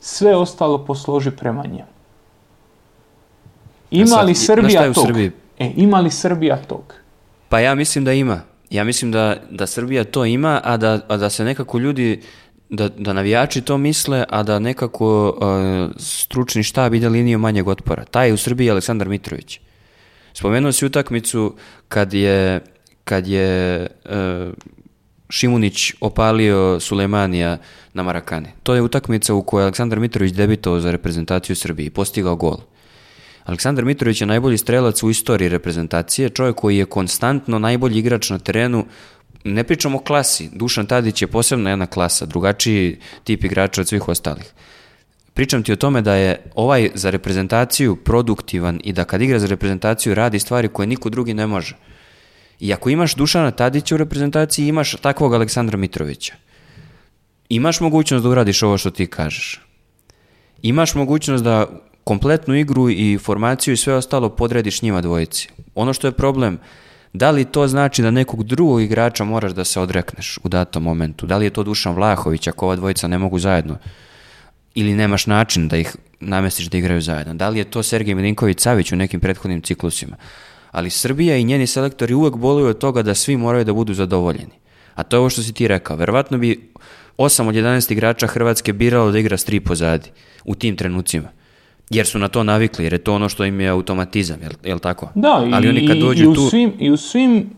[SPEAKER 3] sve ostalo posloži prema njemu. E, ima li Srbija tog? E, ima li Srbija tog?
[SPEAKER 1] Pa ja mislim da ima. Ja mislim da, da Srbija to ima, a da, a da se nekako ljudi da, da navijači to misle, a da nekako e, stručni štab ide liniju manjeg otpora. Taj je u Srbiji Aleksandar Mitrović. Spomenuo si utakmicu kad je, kad je e, Šimunić opalio Sulemanija na Marakane. To je utakmica u kojoj Aleksandar Mitrović debitovao za reprezentaciju Srbije i postigao gol. Aleksandar Mitrović je najbolji strelac u istoriji reprezentacije, čovjek koji je konstantno najbolji igrač na terenu ne pričamo o klasi, Dušan Tadić je posebna jedna klasa, drugačiji tip igrača od svih ostalih. Pričam ti o tome da je ovaj za reprezentaciju produktivan i da kad igra za reprezentaciju radi stvari koje niko drugi ne može. I ako imaš Dušana Tadića u reprezentaciji, imaš takvog Aleksandra Mitrovića. Imaš mogućnost da uradiš ovo što ti kažeš. Imaš mogućnost da kompletnu igru i formaciju i sve ostalo podrediš njima dvojici. Ono što je problem da li to znači da nekog drugog igrača moraš da se odrekneš u datom momentu? Da li je to Dušan Vlahović ako ova dvojica ne mogu zajedno? Ili nemaš način da ih namestiš da igraju zajedno? Da li je to Sergej Milinković Savić u nekim prethodnim ciklusima? Ali Srbija i njeni selektori uvek boluju od toga da svi moraju da budu zadovoljeni. A to je ovo što si ti rekao. Verovatno bi 8 od 11 igrača Hrvatske biralo da igra s tri pozadi u tim trenucima jer su na to navikli, jer je to ono što im je automatizam, jel, jel tako?
[SPEAKER 3] Da, Ali i, oni kad dođu u svim, i u svim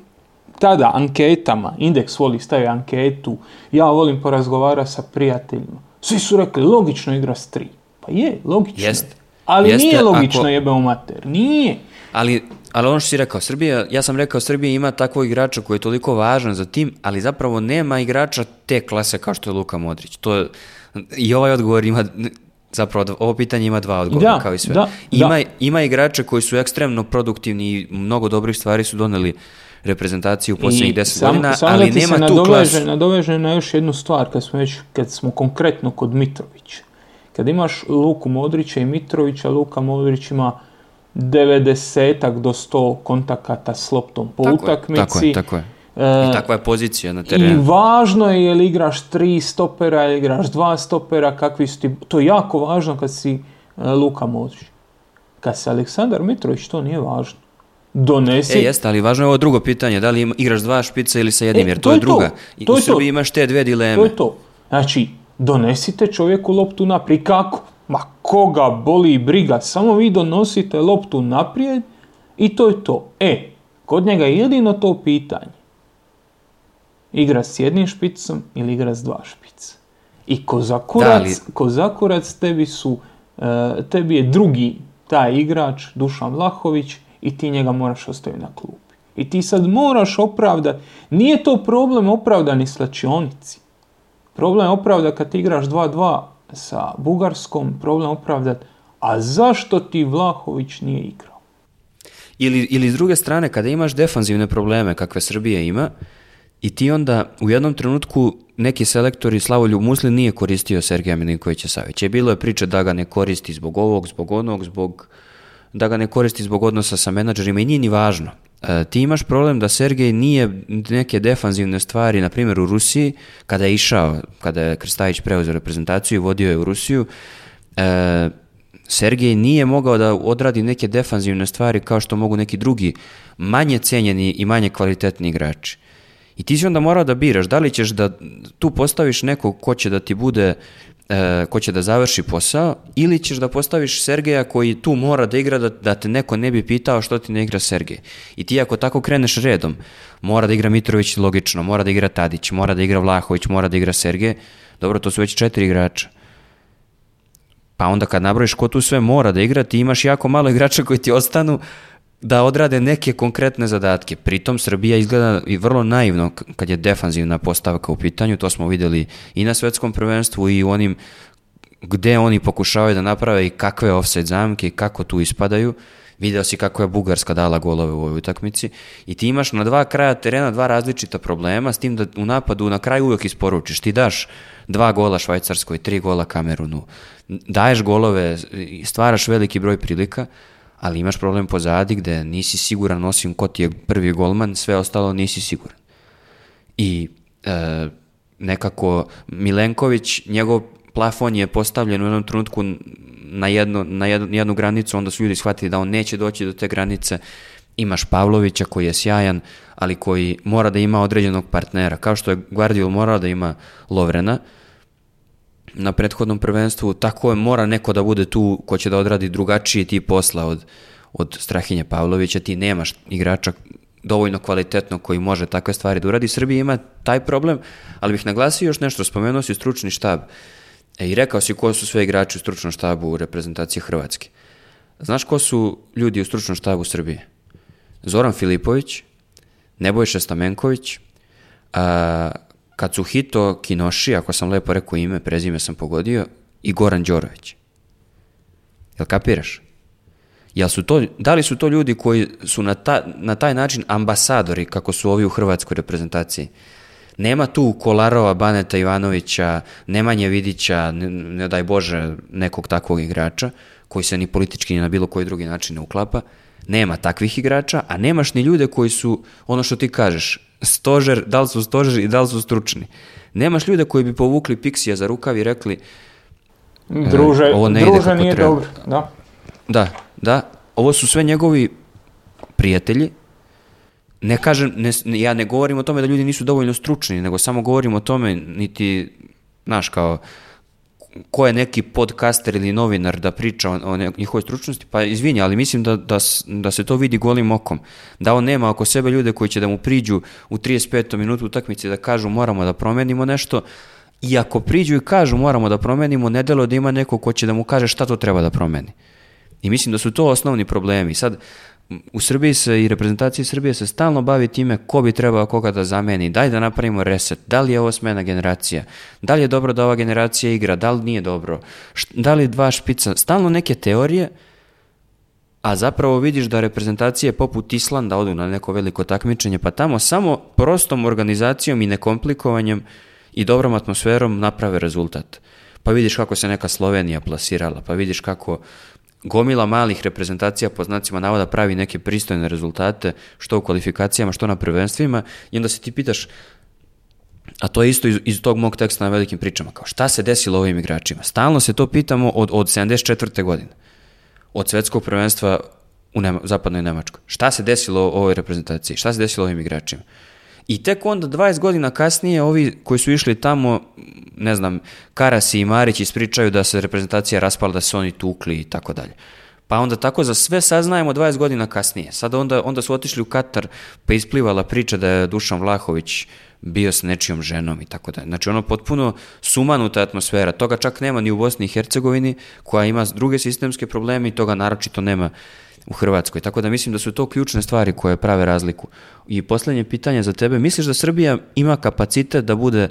[SPEAKER 3] tada anketama, Indeks voli staviti anketu, ja volim porazgovara sa prijateljima. Svi su rekli, logično igra s tri. Pa je, logično Jest. Ali nije logično jebe u mater, nije.
[SPEAKER 1] Ali, ali ono što si rekao, Srbija, ja sam rekao, Srbija ima takvog igrača koji je toliko važan za tim, ali zapravo nema igrača te klase kao što je Luka Modrić. To je, I ovaj odgovor ima Zapravo, ovo pitanje ima dva odgovora, kao i sve. ima, da. ima koji su ekstremno produktivni i mnogo dobrih stvari su doneli reprezentaciju u posljednjih deset godina, ali nema tu klasu.
[SPEAKER 3] Nadoveže na još jednu stvar, kad smo, već, kad smo konkretno kod Mitrovića. Kad imaš Luku Modrića i Mitrovića, Luka Modrić ima 90 do 100 kontakata s loptom po tako utakmici.
[SPEAKER 1] tako je, tako je. I e, takva
[SPEAKER 3] je
[SPEAKER 1] pozicija na terenu. I
[SPEAKER 3] važno je li igraš tri stopera, ili igraš dva stopera, kakvi su ti... To je jako važno kad si e, Luka Modrić. Kad si Aleksandar Mitrović, to nije važno. Donesi...
[SPEAKER 1] E, jeste, ali važno je ovo drugo pitanje, da li igraš dva špica ili sa jednim, e, jer to, je druga. To. To U Srbiji imaš te dve dileme.
[SPEAKER 3] To je to. Znači, donesite čovjeku loptu naprijed. Kako? Ma koga boli i briga, samo vi donosite loptu naprijed i to je to. E, kod njega je jedino to pitanje Igra s jednim špicom ili igra s dva špica. I kozakurac, li... tebi su, e, tebi je drugi taj igrač, Dušan Vlahović, i ti njega moraš ostaviti na klupi. I ti sad moraš opravdati, nije to problem opravdani slačionici. Problem je opravda kad ti igraš 2-2 sa Bugarskom, problem opravdat, a zašto ti Vlahović nije igrao?
[SPEAKER 1] Ili, ili s druge strane, kada imaš defanzivne probleme kakve Srbije ima, i ti onda u jednom trenutku neki i Slavoljub Muslin nije koristio Sergeja Milinkovića Savića. Bilo je priča da ga ne koristi zbog ovog, zbog onog, zbog da ga ne koristi zbog odnosa sa menadžerima i nije ni važno. E, ti imaš problem da Sergej nije neke defanzivne stvari, na primjer u Rusiji, kada je išao, kada je Krstajić preuzeo reprezentaciju i vodio je u Rusiju, e, Sergej nije mogao da odradi neke defanzivne stvari kao što mogu neki drugi manje cijenjeni i manje kvalitetni igrači. I ti si onda morao da biraš, da li ćeš da tu postaviš nekog ko će da ti bude, e, ko će da završi posao, ili ćeš da postaviš Sergeja koji tu mora da igra da, te neko ne bi pitao što ti ne igra Sergej. I ti ako tako kreneš redom, mora da igra Mitrović logično, mora da igra Tadić, mora da igra Vlahović, mora da igra Sergej, dobro, to su već četiri igrača. Pa onda kad nabrojiš ko tu sve mora da igra, ti imaš jako malo igrača koji ti ostanu, da odrade neke konkretne zadatke. Pritom Srbija izgleda i vrlo naivno kad je defanzivna postavka u pitanju, to smo videli i na svetskom prvenstvu i u onim gde oni pokušavaju da naprave i kakve offside zamke i kako tu ispadaju. Video si kako je Bugarska dala golove u ovoj utakmici i ti imaš na dva kraja terena dva različita problema s tim da u napadu na kraju uvijek isporučiš. Ti daš dva gola Švajcarskoj, tri gola Kamerunu, daješ golove, stvaraš veliki broj prilika, ali imaš problem pozadi gde nisi siguran osim ko ti je prvi golman, sve ostalo nisi siguran. I e, nekako Milenković, njegov plafon je postavljen u jednom trenutku na, na jednu, jednu granicu, onda su ljudi shvatili da on neće doći do te granice. Imaš Pavlovića koji je sjajan, ali koji mora da ima određenog partnera. Kao što je Guardiol morao da ima Lovrena, na prethodnom prvenstvu, tako je, mora neko da bude tu ko će da odradi drugačiji ti posla od, od Strahinje Pavlovića, ti nemaš igrača dovoljno kvalitetno koji može takve stvari da uradi. Srbija ima taj problem, ali bih naglasio još nešto, spomenuo si stručni štab e, i rekao si ko su sve igrači u stručnom štabu u reprezentaciji Hrvatske. Znaš ko su ljudi u stručnom štabu Srbije? Zoran Filipović, Nebojša Stamenković, a, Kacuhito Kinoši, ako sam lepo rekao ime, prezime sam pogodio, i Goran Đorović. Jel kapiraš? Jel su to, da li su to ljudi koji su na, na taj način ambasadori kako su ovi u hrvatskoj reprezentaciji? Nema tu Kolarova, Baneta Ivanovića, Nemanje Vidića, ne, ne daj Bože nekog takvog igrača koji se ni politički ni na bilo koji drugi način ne uklapa. Nema takvih igrača, a nemaš ni ljude koji su, ono što ti kažeš, stožer, da li su stožer i da li su stručni. Nemaš ljude koji bi povukli piksija za rukav i rekli e, druže, ovo ne druže ide nije treba. dobro. Da. da, da. Ovo su sve njegovi prijatelji. Ne kažem, ne, ja ne govorim o tome da ljudi nisu dovoljno stručni, nego samo govorim o tome niti, znaš, kao, ko je neki podcaster ili novinar da priča o, njihovoj stručnosti, pa izvinja, ali mislim da, da, se to vidi golim okom. Da on nema oko sebe ljude koji će da mu priđu u 35. minutu utakmice da kažu moramo da promenimo nešto, i ako priđu i kažu moramo da promenimo, ne delo da ima neko ko će da mu kaže šta to treba da promeni. I mislim da su to osnovni problemi. Sad, u Srbiji se i reprezentaciji Srbije se stalno bavi time ko bi trebao koga da zameni, daj da napravimo reset, da li je ovo smena generacija, da li je dobro da ova generacija igra, da li nije dobro, da li dva špica, stalno neke teorije, a zapravo vidiš da reprezentacije poput Islanda odu na neko veliko takmičenje, pa tamo samo prostom organizacijom i nekomplikovanjem i dobrom atmosferom naprave rezultat. Pa vidiš kako se neka Slovenija plasirala, pa vidiš kako gomila malih reprezentacija po znacima navoda pravi neke pristojne rezultate, što u kvalifikacijama, što na prvenstvima, i onda se ti pitaš, a to je isto iz, tog mog teksta na velikim pričama, kao šta se desilo ovim igračima? Stalno se to pitamo od, od 74. godine, od svetskog prvenstva u zapadnoj Nemačkoj. Šta se desilo ovoj reprezentaciji? Šta se desilo ovim igračima? I tek onda 20 godina kasnije ovi koji su išli tamo, ne znam, Karasi i Marić ispričaju da se reprezentacija raspala, da se oni tukli i tako dalje. Pa onda tako za sve saznajemo 20 godina kasnije. Sad onda, onda su otišli u Katar pa isplivala priča da je Dušan Vlahović bio s nečijom ženom i tako dalje. Znači ono potpuno sumanuta atmosfera. Toga čak nema ni u Bosni i Hercegovini koja ima druge sistemske probleme i toga naročito nema u Hrvatskoj. Tako da mislim da su to ključne stvari koje prave razliku. I posljednje pitanje za tebe, misliš da Srbija ima kapacitet da bude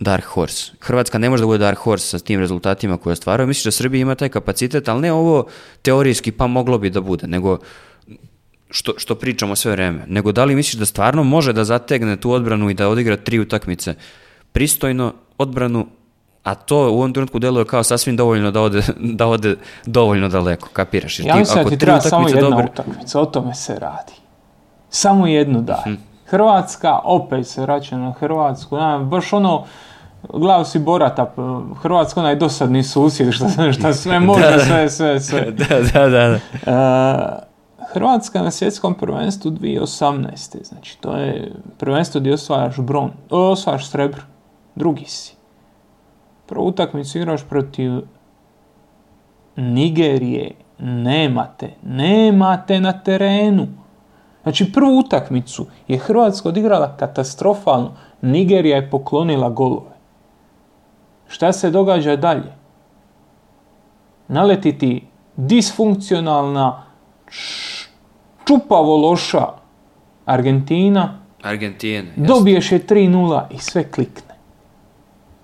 [SPEAKER 1] dark horse? Hrvatska ne može da bude dark horse sa tim rezultatima koje ostvaruje. Misliš da Srbija ima taj kapacitet, ali ne ovo teorijski pa moglo bi da bude, nego što, što pričamo sve vreme, nego da li misliš da stvarno može da zategne tu odbranu i da odigra tri utakmice pristojno, odbranu, a to u ovom trenutku deluje kao sasvim dovoljno da ode, da ode dovoljno daleko, kapiraš? ja
[SPEAKER 3] mislim da ti treba samo jedna utakmica, o tome se radi. Samo jednu da. Mhm. Hrvatska, opet se vraća na Hrvatsku, ja, baš ono, Glav si Borata, Hrvatska onaj dosadni susjed, šta, šta sve može, sve, sve, sve.
[SPEAKER 1] da, da, da. E,
[SPEAKER 3] Hrvatska na svjetskom prvenstvu 2018. Znači, to je prvenstvo gdje osvajaš bron, osvajaš srebr, drugi si. Prvu utakmicu igraš protiv Nigerije. Nemate. Nemate na terenu. Znači prvu utakmicu je Hrvatska odigrala katastrofalno. Nigerija je poklonila golove. Šta se događa dalje? Naletiti disfunkcionalna, čupavo loša Argentina.
[SPEAKER 1] Argentina.
[SPEAKER 3] Dobiješ je 3-0 i sve klikne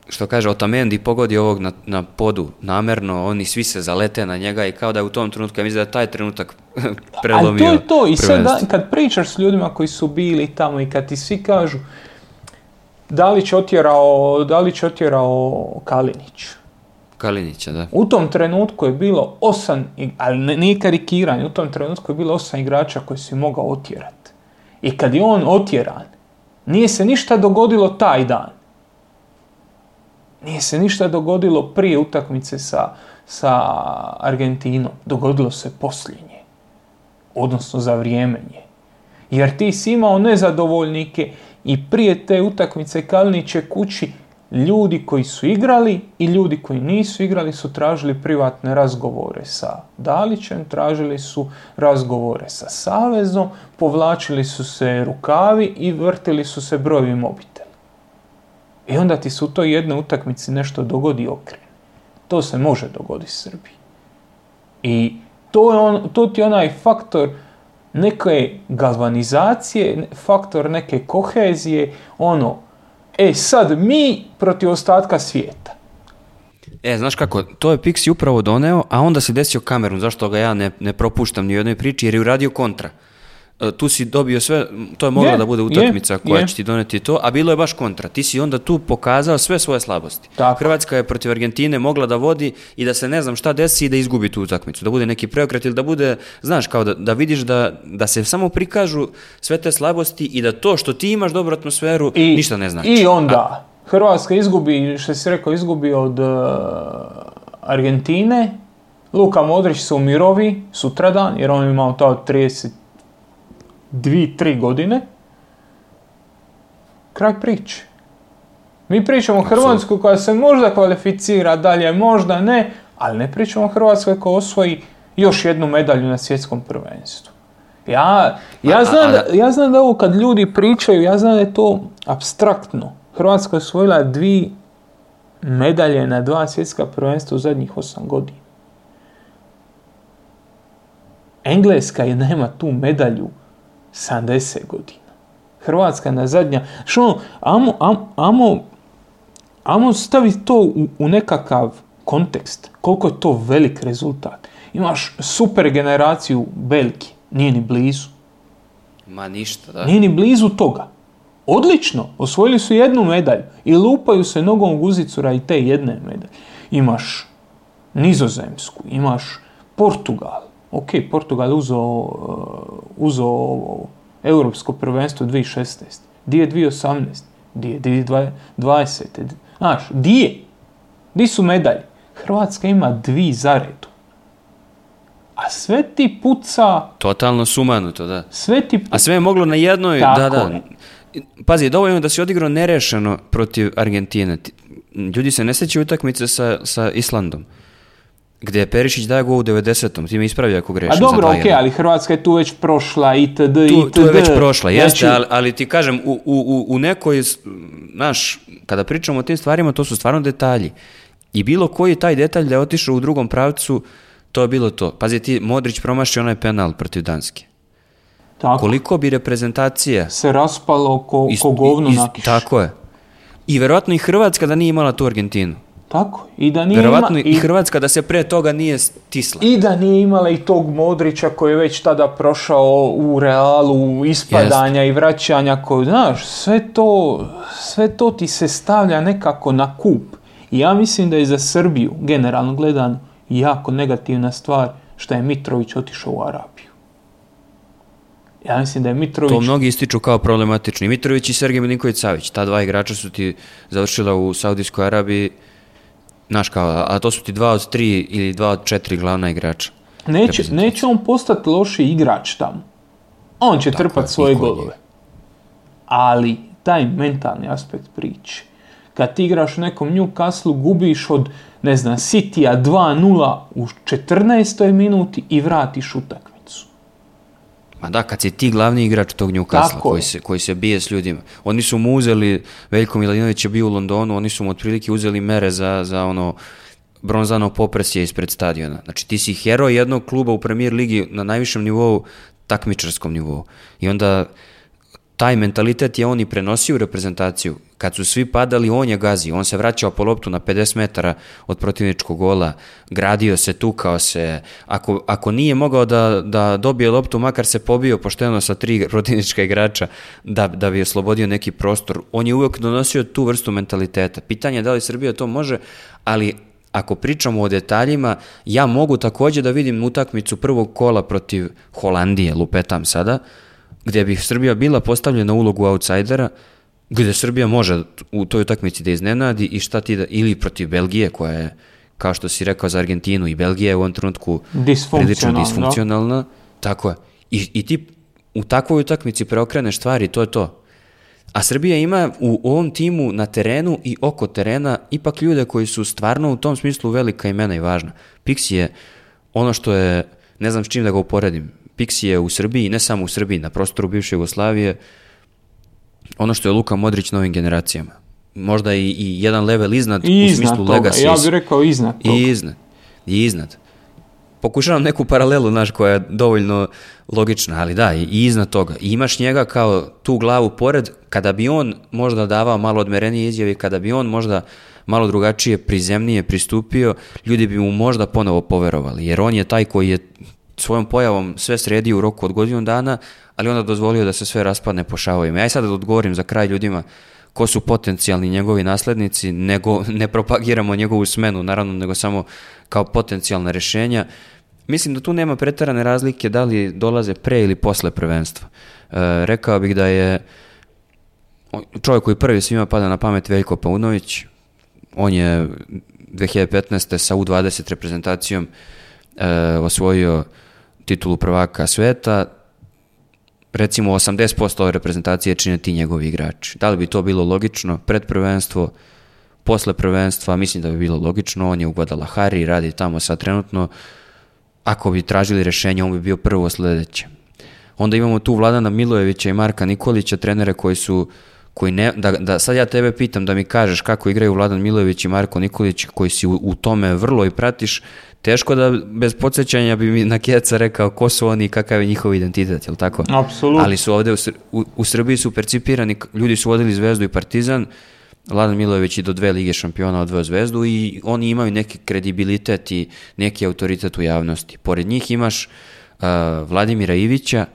[SPEAKER 1] što kaže Otamendi pogodi ovog na, na podu namerno, oni svi se zalete na njega i kao da je u tom trenutku, ja mislim da je taj trenutak prelomio Ali to je to, i sad
[SPEAKER 3] kad pričaš s ljudima koji su bili tamo i kad ti svi kažu da li će otjerao, da li će otjerao Kalinić.
[SPEAKER 1] Kalinića, da.
[SPEAKER 3] U tom trenutku je bilo osam, ali nije karikiran, u tom trenutku je bilo osam igrača koji se mogao otjerati. I kad je on otjeran, nije se ništa dogodilo taj dan. Nije se ništa dogodilo prije utakmice sa, sa Argentinom. Dogodilo se posljednje. Odnosno za vrijeme Jer ti si imao nezadovoljnike i prije te utakmice Kalniće kući ljudi koji su igrali i ljudi koji nisu igrali su tražili privatne razgovore sa Dalićem, tražili su razgovore sa Savezom, povlačili su se rukavi i vrtili su se brojevi mobitela. I onda ti se u toj jednoj utakmici nešto dogodi okren. To se može dogoditi Srbiji. I to, je on, ti je onaj faktor neke galvanizacije, faktor neke kohezije, ono, e sad mi protiv ostatka svijeta.
[SPEAKER 1] E, znaš kako, to je Pixi upravo doneo, a onda se desio Kamerun, zašto ga ja ne, ne propuštam ni u jednoj priči, jer je uradio kontra. E, tu si dobio sve, to je mogla da bude utakmica koja će ti doneti to, a bilo je baš kontra. Ti si onda tu pokazao sve svoje slabosti. Tako. Hrvatska je protiv Argentine mogla da vodi i da se ne znam šta desi i da izgubi tu utakmicu, da bude neki preokret ili da bude, znaš, kao da, vidiš da, da se samo prikažu sve te slabosti i da to što ti imaš dobru atmosferu I, ništa ne znači.
[SPEAKER 3] I onda Hrvatska izgubi, što si rekao, izgubi od e, Argentine, Luka Modrić se umirovi sutradan, jer on ima to 30 dvi, tri godine, kraj priče. Mi pričamo Hrvatsku koja se možda kvalificira dalje, možda ne, ali ne pričamo o Hrvatskoj koja osvoji još jednu medalju na svjetskom prvenstvu. Ja, znam, znam da ovo kad ljudi pričaju, ja znam da je to abstraktno. Hrvatska je osvojila dvi medalje na dva svjetska prvenstva u zadnjih osam godina. Engleska je nema tu medalju 70 godina. Hrvatska je na zadnja. Što, ono, amo, amo, amo staviti to u, nekakav kontekst. Koliko je to velik rezultat. Imaš super generaciju Belki. Nije ni blizu.
[SPEAKER 1] Ma ništa, da.
[SPEAKER 3] Nije ni blizu toga. Odlično, osvojili su jednu medalju i lupaju se nogom u i te jedne medalje. Imaš Nizozemsku, imaš Portugal, ok, Portugal uzo, uh, uzo europsko prvenstvo 2016. Di je 2018? Di je 2020? Znaš, di je? Di su medalje? Hrvatska ima dvi za redu. A sve ti puca...
[SPEAKER 1] Totalno sumanuto, da. Sve ti puca... A sve je moglo na jednoj... Tako da, da. Pazi, dovoljno da si odigrao nerešeno protiv Argentine. Ljudi se ne sjećaju utakmice sa, sa Islandom gdje je Perišić daje gol u 90. Time ispravlja ako grešim. A dobro, okej,
[SPEAKER 3] ali Hrvatska je tu već prošla i Tu, itd.
[SPEAKER 1] tu je već prošla, jeste, znači- ali, ali, ti kažem, u, u, u nekoj, znaš, kada pričamo o tim stvarima, to su stvarno detalji. I bilo koji taj detalj da je otišao u drugom pravcu, to je bilo to. Pazi, ti Modrić promašio onaj penal protiv Danske. Tako. Koliko bi reprezentacija...
[SPEAKER 3] Se raspalo ko, ko govno
[SPEAKER 1] Tako je. I verovatno i Hrvatska da nije imala tu Argentinu. Tako, i da nije i Hrvatska da se pre toga nije stisla.
[SPEAKER 3] I da nije imala i tog Modrića koji je već tada prošao u realu ispadanja i vraćanja koju, znaš, sve to, sve to ti se stavlja nekako na kup. I ja mislim da je za Srbiju, generalno gledan, jako negativna stvar što je Mitrović otišao u Arabiju. Ja mislim da je Mitrović...
[SPEAKER 1] To mnogi ističu kao problematični. Mitrović i Sergej Milinković Savić, ta dva igrača su ti završila u Saudijskoj Arabiji Znaš kao, a to su ti dva od tri ili dva od četiri glavna igrača.
[SPEAKER 3] Neće, neće on postati loši igrač tamo. On će Tako trpat svoje golove. Ali taj mentalni aspekt priče. Kad ti igraš u nekom Newcastle gubiš od, ne znam, City-a 2-0 u 14. minuti i vratiš utak.
[SPEAKER 1] Pa da, kad si ti glavni igrač tog Newcastle koji se, koji se bije s ljudima. Oni su mu uzeli, Veljko Miladinović je bio u Londonu, oni su mu otprilike uzeli mere za, za ono bronzano popresje ispred stadiona. Znači ti si hero jednog kluba u Premier ligi na najvišem nivou, takmičarskom nivou. I onda taj mentalitet je on i prenosio u reprezentaciju. Kad su svi padali, on je gazio. On se vraćao po loptu na 50 metara od protivničkog gola. Gradio se, tukao se. Ako, ako nije mogao da, da dobije loptu, makar se pobio pošteno sa tri protivnička igrača da, da bi oslobodio neki prostor. On je uvijek donosio tu vrstu mentaliteta. Pitanje je da li Srbija to može, ali ako pričamo o detaljima, ja mogu također da vidim utakmicu prvog kola protiv Holandije, lupetam sada, gdje bi Srbija bila postavljena u ulogu outsidera, gdje Srbija može u toj utakmici da iznenadi i šta ti da, ili protiv Belgije koja je, kao što si rekao za Argentinu i Belgije u ovom trenutku prilično disfunkcionalna, tako je. I, I ti u takvoj utakmici preokreneš stvari, to je to. A Srbija ima u ovom timu na terenu i oko terena ipak ljude koji su stvarno u tom smislu velika imena i važna. Pixi je ono što je, ne znam s čim da ga uporedim, je u Srbiji, ne samo u Srbiji, na prostoru bivše Jugoslavije, ono što je Luka Modrić novim generacijama. Možda i, jedan level iznad, u smislu toga. legacy.
[SPEAKER 3] Ja bih rekao iznad toga. I
[SPEAKER 1] iznad. iznad. Pokušavam neku paralelu, naš, koja je dovoljno logična, ali da, i iznad toga. I imaš njega kao tu glavu pored, kada bi on možda davao malo odmerenije izjave, kada bi on možda malo drugačije, prizemnije pristupio, ljudi bi mu možda ponovo poverovali, jer on je taj koji je svojom pojavom sve sredi u roku od godinu dana, ali onda dozvolio da se sve raspadne po šavovima. Ja i sada odgovorim za kraj ljudima ko su potencijalni njegovi naslednici, nego ne propagiramo njegovu smenu, naravno, nego samo kao potencijalna rješenja. Mislim da tu nema pretarane razlike da li dolaze pre ili posle prvenstva. E, rekao bih da je čovjek koji prvi svima pada na pamet Veljko Paunović, on je 2015. sa U20 reprezentacijom e, osvojio titulu prvaka sveta, recimo 80% reprezentacije čine ti njegovi igrači. Da li bi to bilo logično pred prvenstvo, posle prvenstva, mislim da bi bilo logično, on je u i radi tamo sad trenutno, ako bi tražili rješenje, on bi bio prvo sljedeće. Onda imamo tu Vladana Milojevića i Marka Nikolića, trenere koji su koji ne, da, da sad ja tebe pitam da mi kažeš kako igraju Vladan Milović i Marko Nikolić koji si u, tome vrlo i pratiš, teško da bez podsjećanja bi mi na Kjeca rekao ko su oni i kakav je njihov identitet, jel tako? Ali su ovde u, u, Srbiji su percipirani, ljudi su vodili Zvezdu i Partizan, Vladan Milović je do dve lige šampiona odveo Zvezdu i oni imaju neki kredibilitet i neki autoritet u javnosti. Pored njih imaš Vladimira Ivića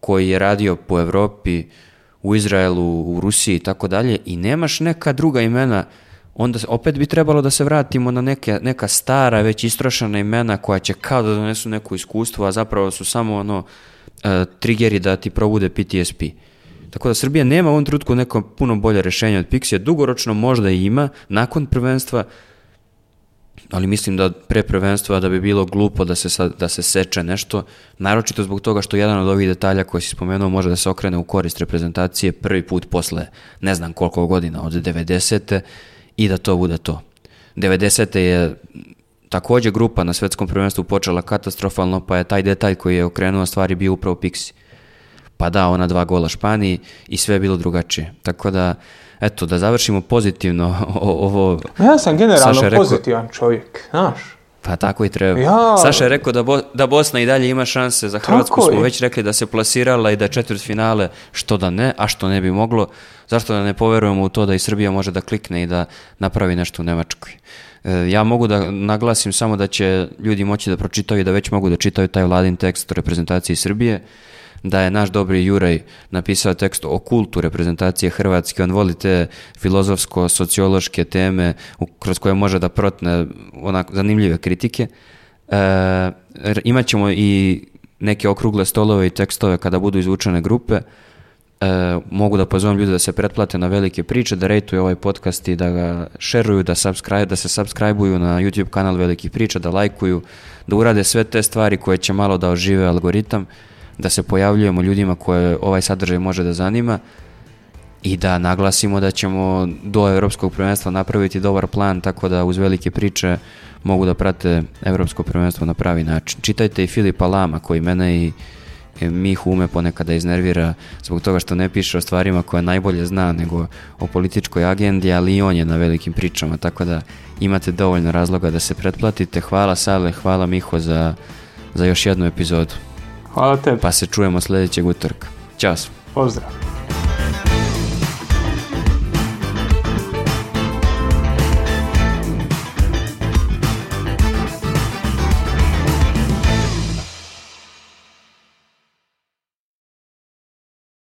[SPEAKER 1] koji je radio po Evropi u Izraelu, u Rusiji i tako dalje i nemaš neka druga imena, onda opet bi trebalo da se vratimo na neka stara, već istrošena imena koja će kao da donesu neko iskustvo, a zapravo su samo ono e, triggeri da ti probude PTSP. Tako da Srbija nema u ovom trenutku neko puno bolje rješenje od Pixija. Dugoročno možda i ima, nakon prvenstva, ali mislim da pre prvenstva da bi bilo glupo da se, da se seče nešto, naročito zbog toga što jedan od ovih detalja koje si spomenuo može da se okrene u korist reprezentacije prvi put posle ne znam koliko godina od 90. i da to bude to. 90. je takođe grupa na svetskom prvenstvu počela katastrofalno, pa je taj detalj koji je okrenuo stvari bio upravo Pixi. Pa da, ona dva gola Španiji i sve je bilo drugačije. Tako da, eto, da završimo pozitivno ovo...
[SPEAKER 3] Ja sam generalno pozitivan čovjek, znaš.
[SPEAKER 1] Pa tako i treba. Ja... Saša je rekao da, da Bosna i dalje ima šanse za Hrvatsku. smo već rekli da se plasirala i da četvrt finale, što da ne, a što ne bi moglo. Zašto da ne poverujemo u to da i Srbija može da klikne i da napravi nešto u Nemačkoj? E, ja mogu da naglasim samo da će ljudi moći da pročitaju i da već mogu da čitaju taj vladin tekst o reprezentaciji Srbije da je naš dobri Juraj napisao tekst o kultu reprezentacije Hrvatske, on voli te filozofsko-sociološke teme kroz koje može da protne onako zanimljive kritike. E, imat ćemo i neke okrugle stolove i tekstove kada budu izvučene grupe. E, mogu da pozovem ljude da se pretplate na velike priče, da rejtuju ovaj podcast i da ga šeruju, da, subscribe, da se subscribe na YouTube kanal velikih priča, da lajkuju, da urade sve te stvari koje će malo da ožive algoritam da se pojavljujemo ljudima koje ovaj sadržaj može da zanima i da naglasimo da ćemo do Europskog prvenstva napraviti dobar plan, tako da uz velike priče mogu da prate Europsko prvenstvo na pravi način. Čitajte i Filipa Lama koji mene i Mihu ume ponekada iznervira zbog toga što ne piše o stvarima koje najbolje zna nego o političkoj agendi, ali i on je na velikim pričama, tako da imate dovoljno razloga da se pretplatite. Hvala Sale, hvala Miho za, za još jednu epizodu.
[SPEAKER 3] Hvala tebi.
[SPEAKER 1] Pa se čujemo sljedećeg utorka. Ćao.
[SPEAKER 3] Pozdrav.